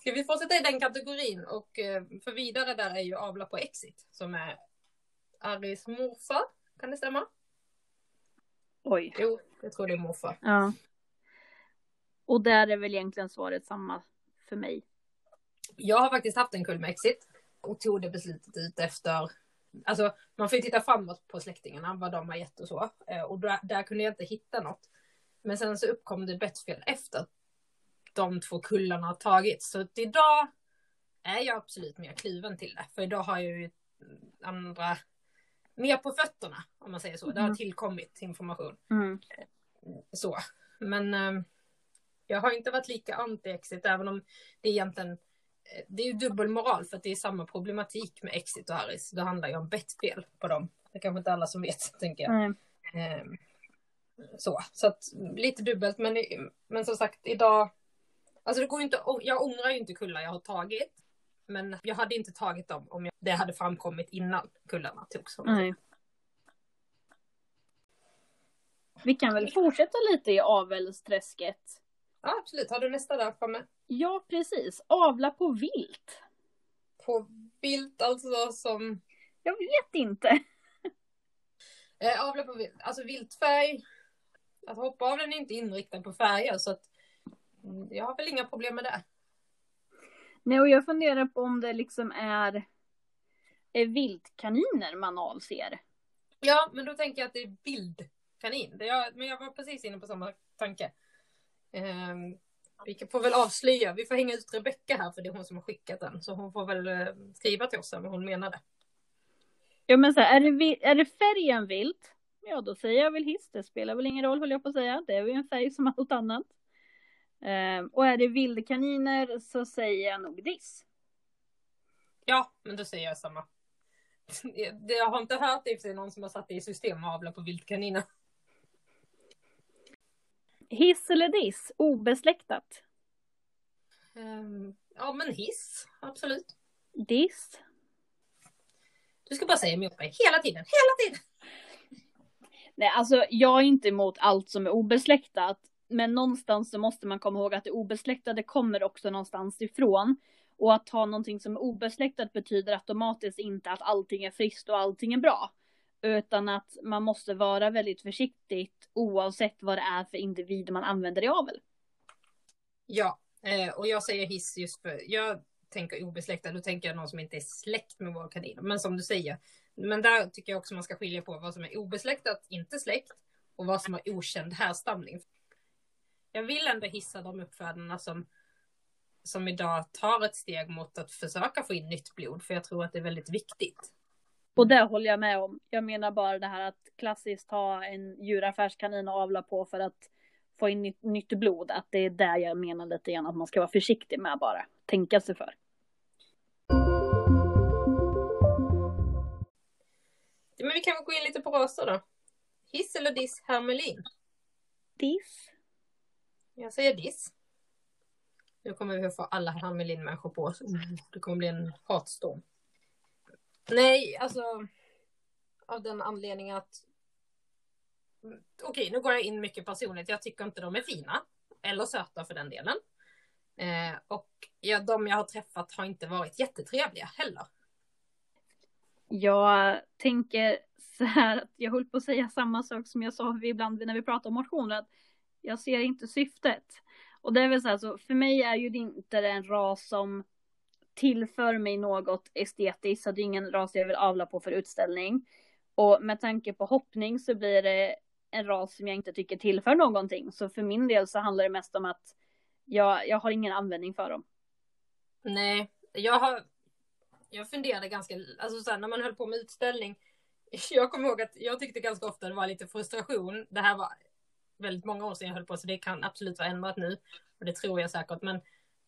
Ska vi fortsätta i den kategorin och eh, för vidare där är ju Avla på Exit som är Aris morfar. Kan det stämma? Oj. Jo, jag tror det är morfar. Ja. Och där är väl egentligen svaret samma för mig. Jag har faktiskt haft en kull med exit och tog det beslutet ut efter Alltså man får ju titta framåt på släktingarna, vad de har gett och så. Eh, och där, där kunde jag inte hitta något. Men sen så uppkom det bettfel efter de två kullarna har tagits. Så idag är jag absolut mer kluven till det. För idag har jag ju andra, mer på fötterna om man säger så. Det har Mm. tillkommit information. Mm. Så. Men eh, jag har inte varit lika anti-exit även om det egentligen det är ju dubbelmoral för att det är samma problematik med Exit och Harris. Det handlar ju om bettfel på dem. Det är kanske inte alla som vet, tänker jag. Mm. Ehm, så, så att lite dubbelt. Men, men som sagt, idag. Alltså det går inte. Jag ångrar ju inte kullar jag har tagit. Men jag hade inte tagit dem om jag, det hade framkommit innan kullarna togs. Nej. Vi kan väl fortsätta lite i avelsträsket. Ja, absolut. Har du nästa där framme? Ja, precis. Avla på vilt. På bild alltså som Jag vet inte. eh, avla på vilt. Alltså viltfärg. Att hoppa av den är inte inriktad på färger så att mm, jag har väl inga problem med det. Nej, och jag funderar på om det liksom är, är viltkaniner man avser. Ja, men då tänker jag att det är jag, men jag var precis inne på samma tanke. Ehm, vi kan- får väl avslöja, vi får hänga ut Rebecka här för det är hon som har skickat den. Så hon får väl eh, skriva till oss vad hon menade. Ja, men så här, är, det, är det färgen vilt? Ja, då säger jag väl hiss. Det spelar väl ingen roll, höll jag på att säga. Det är ju en färg som allt annat. Ehm, och är det vildkaniner så säger jag nog diss. Ja, men då säger jag samma. Jag har inte hört i någon som har satt det i system och avla på viltkaniner. Hiss eller diss? Obesläktat. Ehm, Ja, men hiss, absolut. Diss. Du ska bara säga emot mig hela tiden, hela tiden. Nej, alltså jag är inte emot allt som är obesläktat. Men någonstans så måste man komma ihåg att det obesläktade kommer också någonstans ifrån. Och att ha någonting som är obesläktat betyder automatiskt inte att allting är friskt och allting är bra. Utan att man måste vara väldigt försiktigt oavsett vad det är för individ man använder i avel. Ja, eh, och jag säger hiss just för jag tänker obesläktad, då tänker jag någon som inte är släkt med vår kanin. Men som du säger, men där tycker jag också man ska skilja på vad som är obesläktat, inte släkt, och vad som har okänd härstamning. Jag vill ändå hissa de uppfödarna som, som idag tar ett steg mot att försöka få in nytt blod, för jag tror att det är väldigt viktigt. Och det håller jag med om. Jag menar bara det här att klassiskt ha en djuraffärskanin och avla på för att få in nytt, nytt blod. Att det är där jag menar lite grann att man ska vara försiktig med bara. Tänka sig för. Men vi kan väl gå in lite på raser då. Hiss eller diss hermelin? Diss. Jag säger diss. Nu kommer vi att få alla hermelin-människor på oss. Det kommer bli en hatstorm. Nej, alltså. Av den anledningen att. Okej, nu går jag in mycket personligt. Jag tycker inte de är fina. Eller söta för den delen. Eh, och ja, de jag har träffat har inte varit jättetrevliga heller. Jag tänker så här att jag höll på att säga samma sak som jag sa ibland när vi pratar om motioner. Att jag ser inte syftet. Och det är väl så här, så för mig är ju det inte en ras som tillför mig något estetiskt. Så det är ingen ras jag vill avla på för utställning. Och med tanke på hoppning så blir det en ras som jag inte tycker tillför någonting. Så för min del så handlar det mest om att jag, jag har ingen användning för dem. Nej, jag har. Jag funderade ganska, alltså så här, när man höll på med utställning. Jag kommer ihåg att jag tyckte ganska ofta det var lite frustration. Det här var väldigt många år sedan jag höll på så det kan absolut vara ändrat nu. Och det tror jag säkert. Men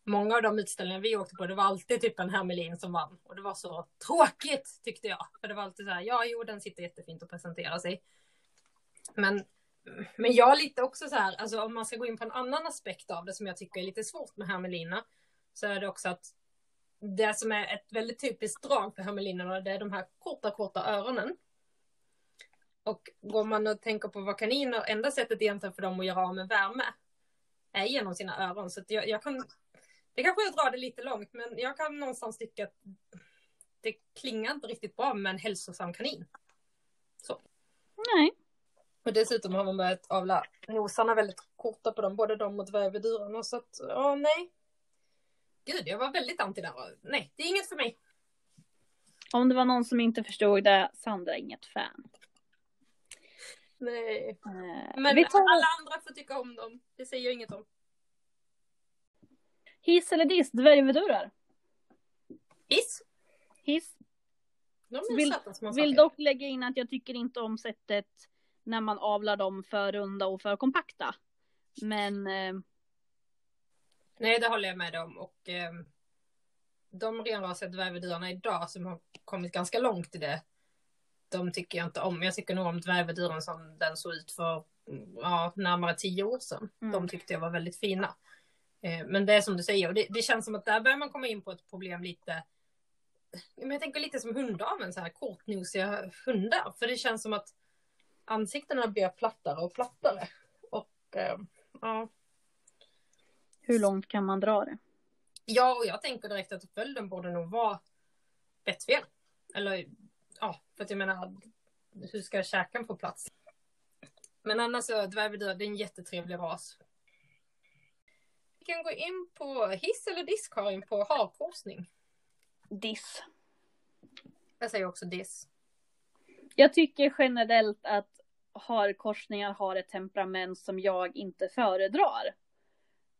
många av de utställningar vi åkte på det var alltid typ en hermelin som vann. Och det var så tråkigt tyckte jag. För det var alltid så här, ja jo den sitter jättefint och presenterar sig. Men, men jag lite också så här, alltså om man ska gå in på en annan aspekt av det som jag tycker är lite svårt med hermelina. Så är det också att det som är ett väldigt typiskt drag för hermelinerna det är de här korta, korta öronen. Och går man och tänker på vad kaniner, enda sättet egentligen för dem att göra av med värme är genom sina öron. Så att jag, jag kan, det kanske jag drar det lite långt, men jag kan någonstans tycka att det klingar inte riktigt bra med en hälsosam kanin. Så. Nej. Och dessutom har man börjat avla nosarna väldigt korta på dem, både de och dvärgvedurarna. Så att, ja, nej. gud, jag var väldigt anti där. Nej, det är inget för mig. Om det var någon som inte förstod det, Sandra är inget fan. Nej. Eh, Men vi tar alla andra får tycka om dem. Det säger jag inget om. Hiss eller diss, dvärgvedurar. Hiss. Hiss. Vill- Vill dock lägga in att jag tycker inte om sättet när man avlar dem för runda och för kompakta. Men eh, Nej, det håller jag med om. Och eh, de renrasiga dvärgvedurarna idag som har kommit ganska långt i det. De tycker jag inte om. Jag tycker nog om dvärgveduren som den såg ut för ja, närmare tio år sedan. Mm. De tyckte jag var väldigt fina. Eh, men det är som du säger, och det, det känns som att där börjar man komma in på ett problem lite. Men jag tänker lite som hundaveln, så här kortnosiga hundar. För det känns som att ansiktena blir plattare och plattare. Och eh, ja. hur långt kan man dra det? Ja, och jag tänker direkt att följden borde nog vara bettfel. Eller ja, för att jag menar, hur ska käken få plats? Men annars så, dvärgvedur, det är en jättetrevlig ras. Kan gå in på hiss eller diss, Karin, på harkorsning. Diss. Jag säger också diss. Jag tycker generellt att harkorsningar har ett temperament som jag inte föredrar.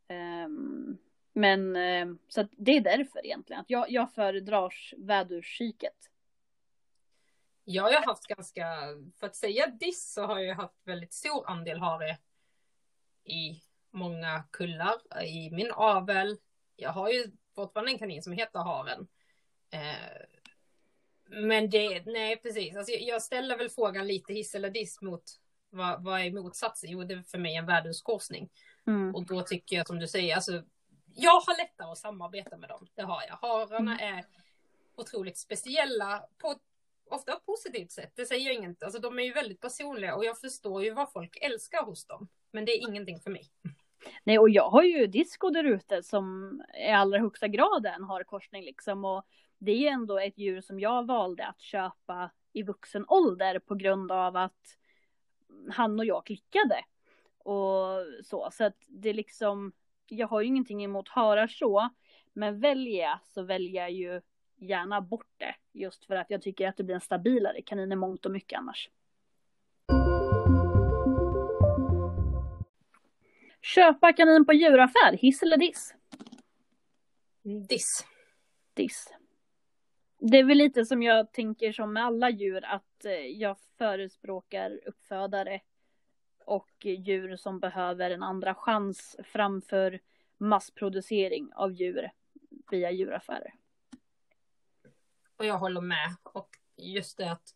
Ehm, men ehm, så att det är därför egentligen. Att jag, jag föredrar vädurskiket. Jag har haft ganska, för att säga diss så har jag haft väldigt stor andel hare i många kullar i min avel. Jag har ju fortfarande en kanin som heter haren. Eh, men det, nej precis, alltså, jag ställer väl frågan lite hiss eller diss mot vad, vad är motsatsen? Jo, det är för mig en världskorsning. Mm. Och då tycker jag som du säger, alltså, jag har lättare att samarbeta med dem. Det har jag. Hararna är otroligt speciella på ett ofta positivt sätt. Det säger jag inget. Alltså de är ju väldigt personliga och jag förstår ju vad folk älskar hos dem. Men det är ingenting för mig. Nej, och jag har ju disco där ute som i allra högsta grad är en harkorsning liksom. Och det är ändå ett djur som jag valde att köpa i vuxen ålder på grund av att han och jag klickade. Och så, så att det liksom, jag har ju ingenting emot harar så. Men väljer jag så väljer jag ju gärna bort det. Just för att jag tycker att det blir en stabilare kanin i mångt och mycket annars. Köpa kanin på djuraffär, hiss eller diss? Diss. Diss. Det är väl lite som jag tänker som med alla djur att eh, jag förespråkar uppfödare och djur som behöver en andra chans framför massproducering av djur via djuraffärer. Och jag håller med. Och just det att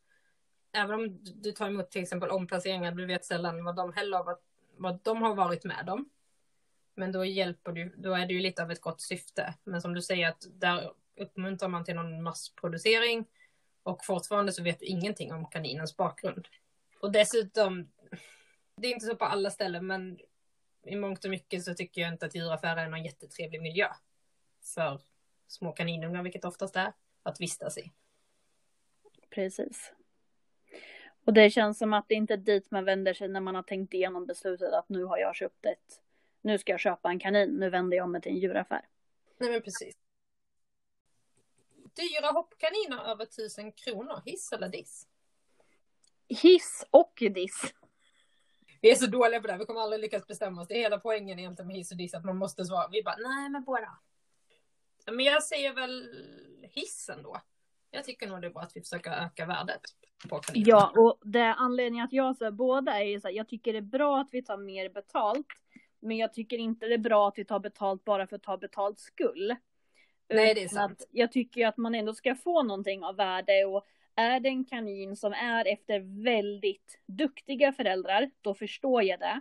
även om du tar emot till exempel omplaceringar, du vet sällan vad de heller vad, vad de har varit med om. Men då hjälper du, då är det ju lite av ett gott syfte. Men som du säger att där uppmuntrar man till någon massproducering och fortfarande så vet du ingenting om kaninens bakgrund. Och dessutom, det är inte så på alla ställen, men i mångt och mycket så tycker jag inte att djuraffärer är någon jättetrevlig miljö för små kaninungar, vilket oftast är, att vistas i. Precis. Och det känns som att det inte är dit man vänder sig när man har tänkt igenom beslutet att nu har jag köpt ett, nu ska jag köpa en kanin, nu vänder jag mig till en djuraffär. Nej men precis. Dyra hoppkaniner över tusen kronor, hiss eller diss? Hiss och diss. Vi är så dåliga på det här, vi kommer aldrig lyckas bestämma oss. Det är hela poängen egentligen med hiss och diss, att man måste svara. Vi bara, nej men båda. Men jag säger väl hissen då. Jag tycker nog det är bra att vi försöker öka värdet på kaniner. Ja, och det anledningen att jag säger båda är ju så här, jag tycker det är bra att vi tar mer betalt. Men jag tycker inte det är bra att vi tar betalt bara för att ta betalt skull. Nej, det är sant. Jag tycker att man ändå ska få någonting av värde och är det en kanin som är efter väldigt duktiga föräldrar, då förstår jag det.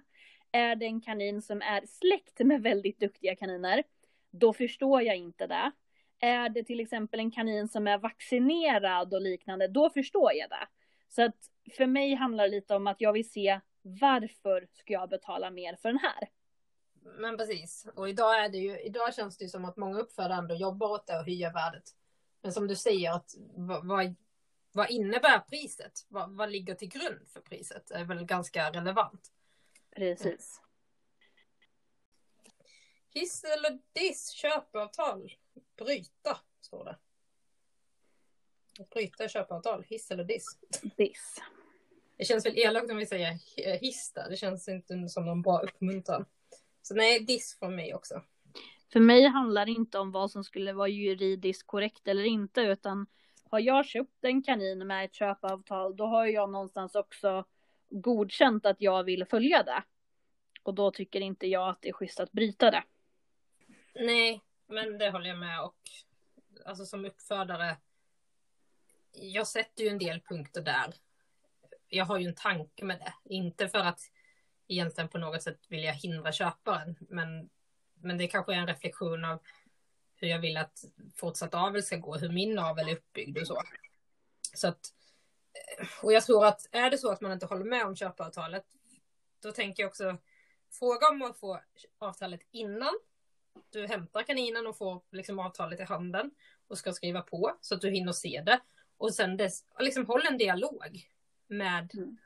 Är det en kanin som är släkt med väldigt duktiga kaniner, då förstår jag inte det. Är det till exempel en kanin som är vaccinerad och liknande, då förstår jag det. Så att för mig handlar det lite om att jag vill se varför ska jag betala mer för den här? Men precis. Och idag är det ju, idag känns det ju som att många uppfödare ändå jobbar åt det och höjer värdet. Men som du säger, att vad, vad, vad innebär priset? Vad, vad ligger till grund för priset? är väl ganska relevant. Precis. Hiss eller diss, köpeavtal, bryta, står det. Bryta köpeavtal, hiss eller diss. Diss. Det känns väl elakt om vi säger hiss där. Det känns inte som någon bra uppmuntran. Så nej, diss från mig också. För mig handlar det inte om vad som skulle vara juridiskt korrekt eller inte, utan har jag köpt en kanin med ett köpavtal, då har jag någonstans också godkänt att jag vill följa det. Och då tycker inte jag att det är schysst att bryta det. Nej, men det håller jag med och alltså som uppfödare. Jag sätter ju en del punkter där. Jag har ju en tanke med det, inte för att egentligen på något sätt vilja hindra köparen, men, men det kanske är en reflektion av hur jag vill att fortsatt avel ska gå, hur min avel är uppbyggd och så. Så att, eh, och jag tror att är det så att man inte håller med om köpavtalet, då tänker jag också fråga om att få avtalet innan du hämtar kaninen och får liksom avtalet i handen och ska skriva på så att du hinner se det. Och sen dess, liksom håll en dialog med mm.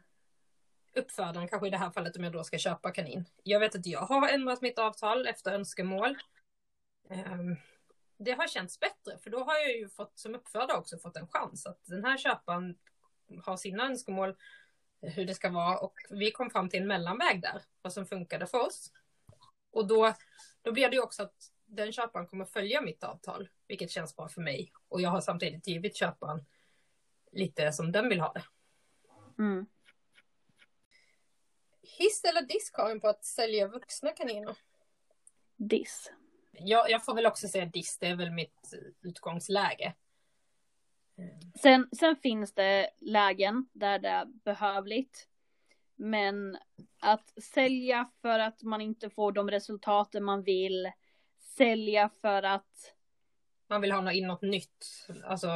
uppfödaren, kanske i det här fallet om jag då ska köpa kanin. Jag vet att jag har ändrat mitt avtal efter önskemål. Um, det har känts bättre för då har jag ju fått som uppfödare också fått en chans att den här köparen har sina önskemål hur det ska vara och vi kom fram till en mellanväg där vad som funkade för oss. Och då, då blir det ju också att den köparen kommer följa mitt avtal, vilket känns bra för mig. Och jag har samtidigt givit köparen lite som den vill ha det. Mm. Hiss eller diss Karin på att sälja vuxna kaniner? Diss. Jag, jag får väl också säga diss, det är väl mitt utgångsläge. Sen, sen finns det lägen där det är behövligt. Men att sälja för att man inte får de resultaten man vill. Sälja för att. Man vill ha in något nytt. Alltså.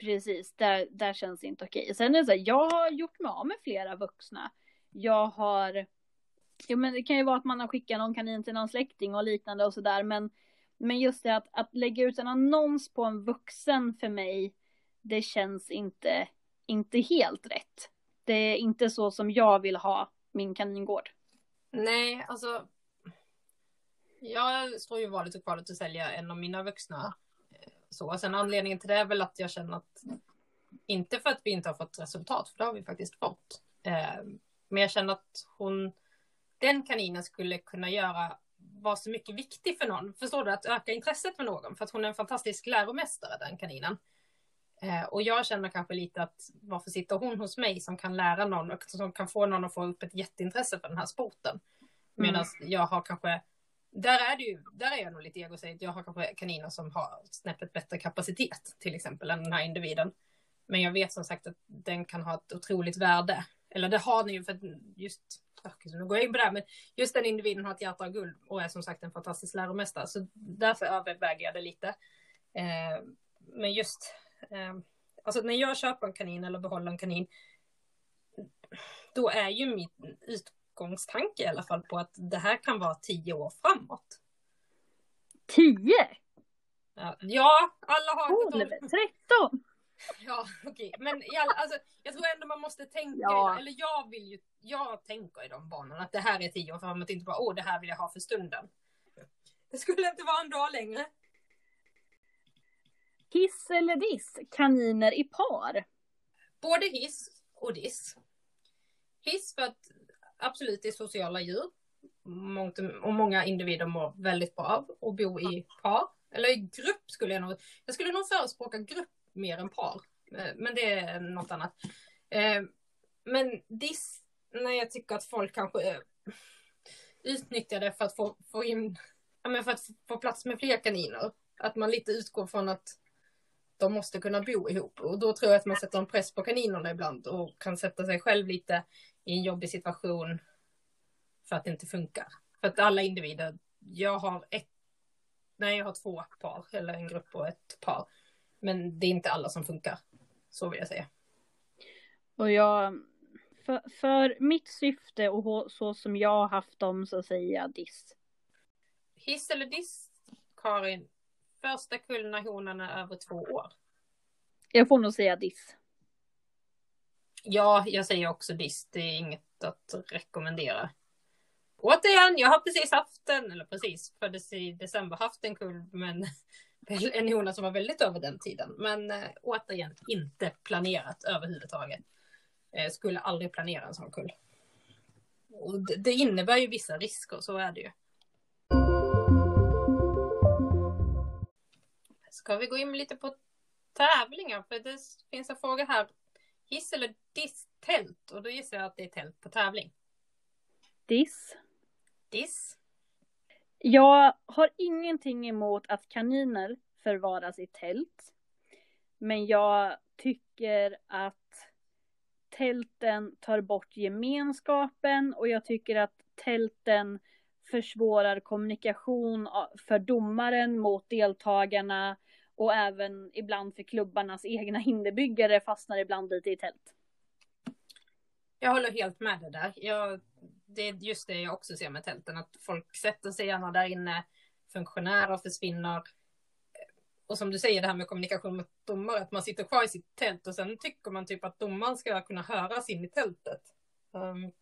Precis, där, där känns det inte okej. Sen är det så här, jag har gjort mig av med flera vuxna. Jag har. Jo men det kan ju vara att man har skickat någon kanin till någon släkting och liknande och sådär. Men, men just det att, att lägga ut en annons på en vuxen för mig det känns inte, inte helt rätt. Det är inte så som jag vill ha min kaningård. Nej, alltså. Jag står ju valet och kvalet att sälja en av mina vuxna. Eh, så sen anledningen till det är väl att jag känner att inte för att vi inte har fått resultat, för det har vi faktiskt fått. Eh, men jag känner att hon, den kaninen skulle kunna göra vara så mycket viktig för någon. Förstår du? Att öka intresset för någon. För att hon är en fantastisk läromästare, den kaninen. Eh, och jag känner kanske lite att varför sitter hon hos mig som kan lära någon och som kan få någon att få upp ett jätteintresse för den här sporten. Medan mm. jag har kanske, där är det ju, där är jag nog lite egosäg. Jag har kanske kaniner som har snäppet bättre kapacitet till exempel än den här individen. Men jag vet som sagt att den kan ha ett otroligt värde. Eller det har den ju för just, nu går jag in på det här, men just den individen har ett hjärta av guld och är som sagt en fantastisk läromästare. Så därför överväger jag det lite. Eh, men just alltså när jag köper en kanin eller behåller en kanin. Då är ju min utgångstanke i alla fall på att det här kan vara tio år framåt. Tio? Ja, alla har... Tretton! Ja, okej. Okay. Men alla, alltså, jag tror ändå man måste tänka, ja. eller jag vill ju, jag tänker i de banorna att det här är tio år framåt, inte bara åh det här vill jag ha för stunden. Det skulle inte vara en dag längre. Hiss eller diss? Kaniner i par? Både hiss och diss. Hiss för att absolut det är sociala djur. Och många individer mår väldigt bra av att bo i par. Eller i grupp skulle jag nog... Jag skulle nog förespråka grupp mer än par. Eh, men det är något annat. Eh, men diss, när jag tycker att folk kanske utnyttjar det för att få, få in... För att få plats med fler kaniner. Att man lite utgår från att de måste kunna bo ihop. Och då tror jag att man sätter en press på kaninerna ibland och kan sätta sig själv lite i en jobbig situation för att det inte funkar. För att alla individer, jag har ett, nej jag har två par, eller en grupp och ett par. Men det är inte alla som funkar. Så vill jag säga. Och jag, för, för mitt syfte och så som jag har haft dem så säger jag diss. Hiss eller diss, Karin? Första kullen när honan är över två år. Jag får nog säga diss. Ja, jag säger också diss. Det är inget att rekommendera. återigen, jag har precis haft en, eller precis, föddes i december, haft en kull, men en hona som var väldigt över den tiden. Men äh, återigen, inte planerat överhuvudtaget. Äh, skulle aldrig planera en sån kull. Och det, det innebär ju vissa risker, så är det ju. Ska vi gå in lite på tävlingar? För det finns en fråga här. Hiss eller diss tält? Och då gissar jag att det är tält på tävling. Diss. Diss. Jag har ingenting emot att kaniner förvaras i tält. Men jag tycker att tälten tar bort gemenskapen och jag tycker att tälten försvårar kommunikation för domaren mot deltagarna och även ibland för klubbarnas egna hinderbyggare fastnar ibland lite i tält. Jag håller helt med dig där. Jag, det är just det jag också ser med tälten, att folk sätter sig gärna där inne, funktionärer försvinner. Och som du säger, det här med kommunikation med domare, att man sitter kvar i sitt tält och sen tycker man typ att domaren ska kunna höras in i tältet. Um,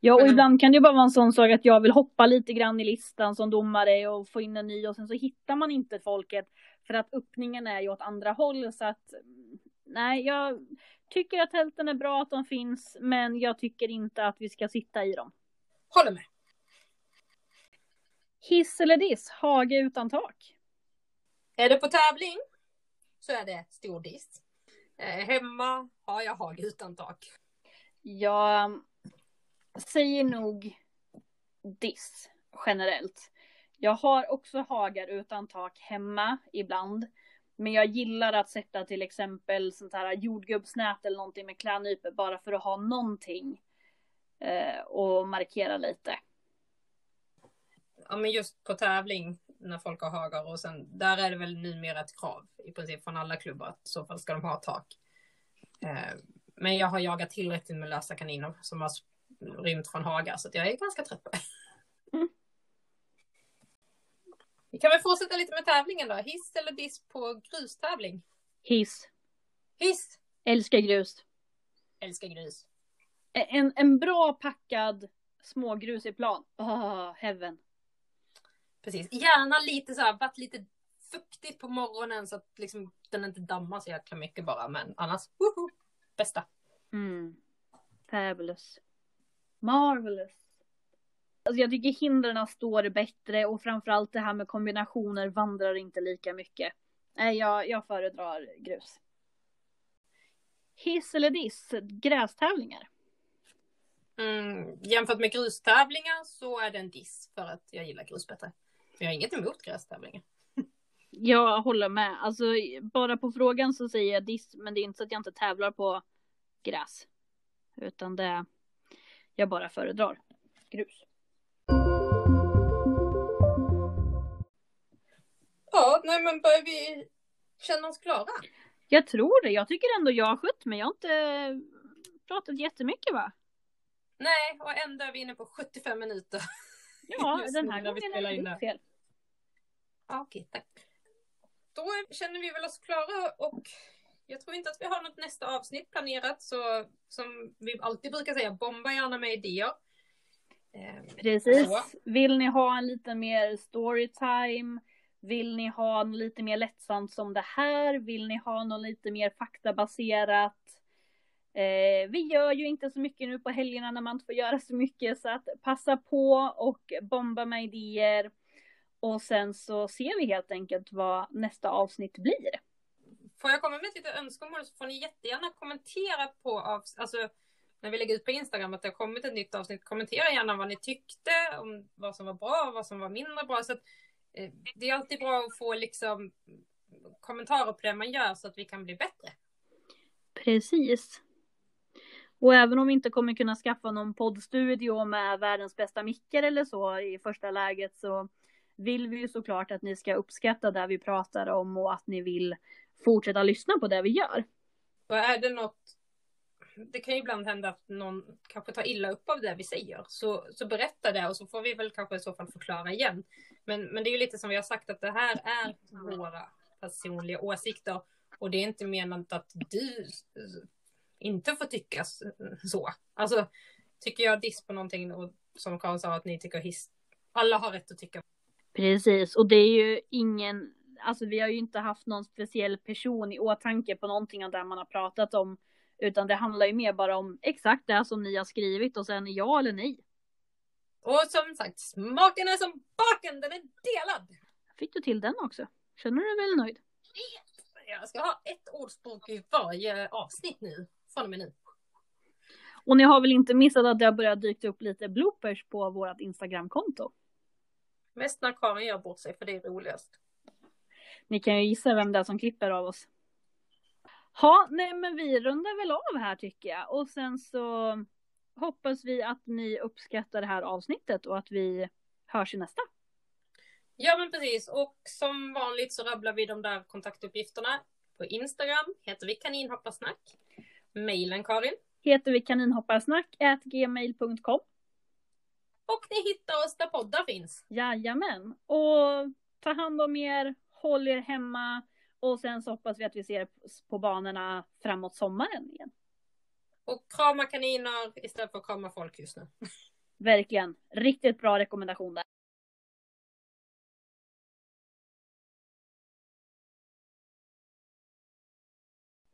Ja, och men... ibland kan det bara vara en sån sak att jag vill hoppa lite grann i listan som domare och få in en ny och sen så hittar man inte folket för att öppningen är ju åt andra håll så att nej, jag tycker att tälten är bra att de finns, men jag tycker inte att vi ska sitta i dem. Håller med. Hiss eller diss, hage utan tak. Är det på tävling så är det stor diss. Eh, hemma har jag hage utan tak. Jag säger nog diss generellt. Jag har också hagar utan tak hemma ibland. Men jag gillar att sätta till exempel sånt här jordgubbsnät eller någonting med klädnypor bara för att ha någonting. Eh, och markera lite. Ja men just på tävling när folk har hagar och sen där är det väl numera ett krav i princip från alla klubbar att i så fall ska de ha tak. Eh, men jag har jagat tillräckligt med lösa kaniner som har rymt från hagar så jag är ganska trött på det. Mm. Vi kan väl fortsätta lite med tävlingen då. Hiss eller diss på grustävling? Hiss. Hiss. Älskar grus. Älskar grus. En, en bra packad smågrusig plan. Oh, heaven. Precis. Gärna lite så här, varit lite fuktigt på morgonen så att liksom den inte dammar så jäkla mycket bara. Men annars, woho, bästa. Mm. Fabulous. Marvelous. Alltså jag tycker hindren står bättre och framförallt det här med kombinationer vandrar inte lika mycket. Nej, jag, jag föredrar grus. Hiss eller diss, grästävlingar? Mm, jämfört med grustävlingar så är det en diss för att jag gillar grus bättre. Jag har inget emot grästävlingar. Jag håller med. Alltså bara på frågan så säger jag diss, men det är inte så att jag inte tävlar på gräs. Utan det, jag bara föredrar grus. Ja, nej men börjar vi känna oss klara? Jag tror det. Jag tycker ändå jag har skött mig. Jag har inte pratat jättemycket va? Nej, och ändå är vi inne på 75 minuter. Ja, den här gången är det fel. Ja, okej, tack. Då känner vi väl oss klara och jag tror inte att vi har något nästa avsnitt planerat så som vi alltid brukar säga, bomba gärna med idéer. Eh, Precis. Så. Vill ni ha en lite mer storytime? Vill ni ha något lite mer lättsamt som det här? Vill ni ha något lite mer faktabaserat? Eh, vi gör ju inte så mycket nu på helgerna när man inte får göra så mycket så att passa på och bomba med idéer. Och sen så ser vi helt enkelt vad nästa avsnitt blir. Får jag komma med ett litet önskemål så får ni jättegärna kommentera på alltså när vi lägger ut på Instagram att det har kommit ett nytt avsnitt. Kommentera gärna vad ni tyckte om vad som var bra och vad som var mindre bra. Så att, eh, det är alltid bra att få liksom kommentarer på det man gör så att vi kan bli bättre. Precis. Och även om vi inte kommer kunna skaffa någon poddstudio med världens bästa mickar eller så i första läget så vill vi ju såklart att ni ska uppskatta det vi pratar om och att ni vill fortsätta lyssna på det vi gör. Och är det något, det kan ju ibland hända att någon kanske tar illa upp av det vi säger, så, så berätta det och så får vi väl kanske i så fall förklara igen. Men, men det är ju lite som vi har sagt att det här är våra personliga åsikter och det är inte menat att du inte får tycka så. Alltså, tycker jag diss på någonting och som Karin sa att ni tycker hiss. Alla har rätt att tycka. Precis, och det är ju ingen, alltså vi har ju inte haft någon speciell person i åtanke på någonting av det man har pratat om. Utan det handlar ju mer bara om exakt det som ni har skrivit och sen ja eller nej. Och som sagt, smaken är som baken, den är delad. Fick du till den också? Känner du dig väl nöjd? Jag ska ha ett ordspråk i varje avsnitt nu, från och med nu. Och ni har väl inte missat att det har börjat dyka upp lite bloopers på vårt Instagramkonto? Mest när Karin gör bort sig, för det är roligast. Ni kan ju gissa vem det är som klipper av oss. Ja, nej men vi rundar väl av här tycker jag. Och sen så hoppas vi att ni uppskattar det här avsnittet och att vi hörs i nästa. Ja men precis och som vanligt så rabblar vi de där kontaktuppgifterna. På Instagram heter vi kaninhopparsnack. Mailen Karin. Heter vi kaninhopparsnack gmail.com. Och ni hittar oss där poddar finns. Jajamän. Och ta hand om er, håll er hemma och sen så hoppas vi att vi ser på banorna framåt sommaren igen. Och krama kaniner istället för att krama folk just nu. Verkligen. Riktigt bra rekommendation där.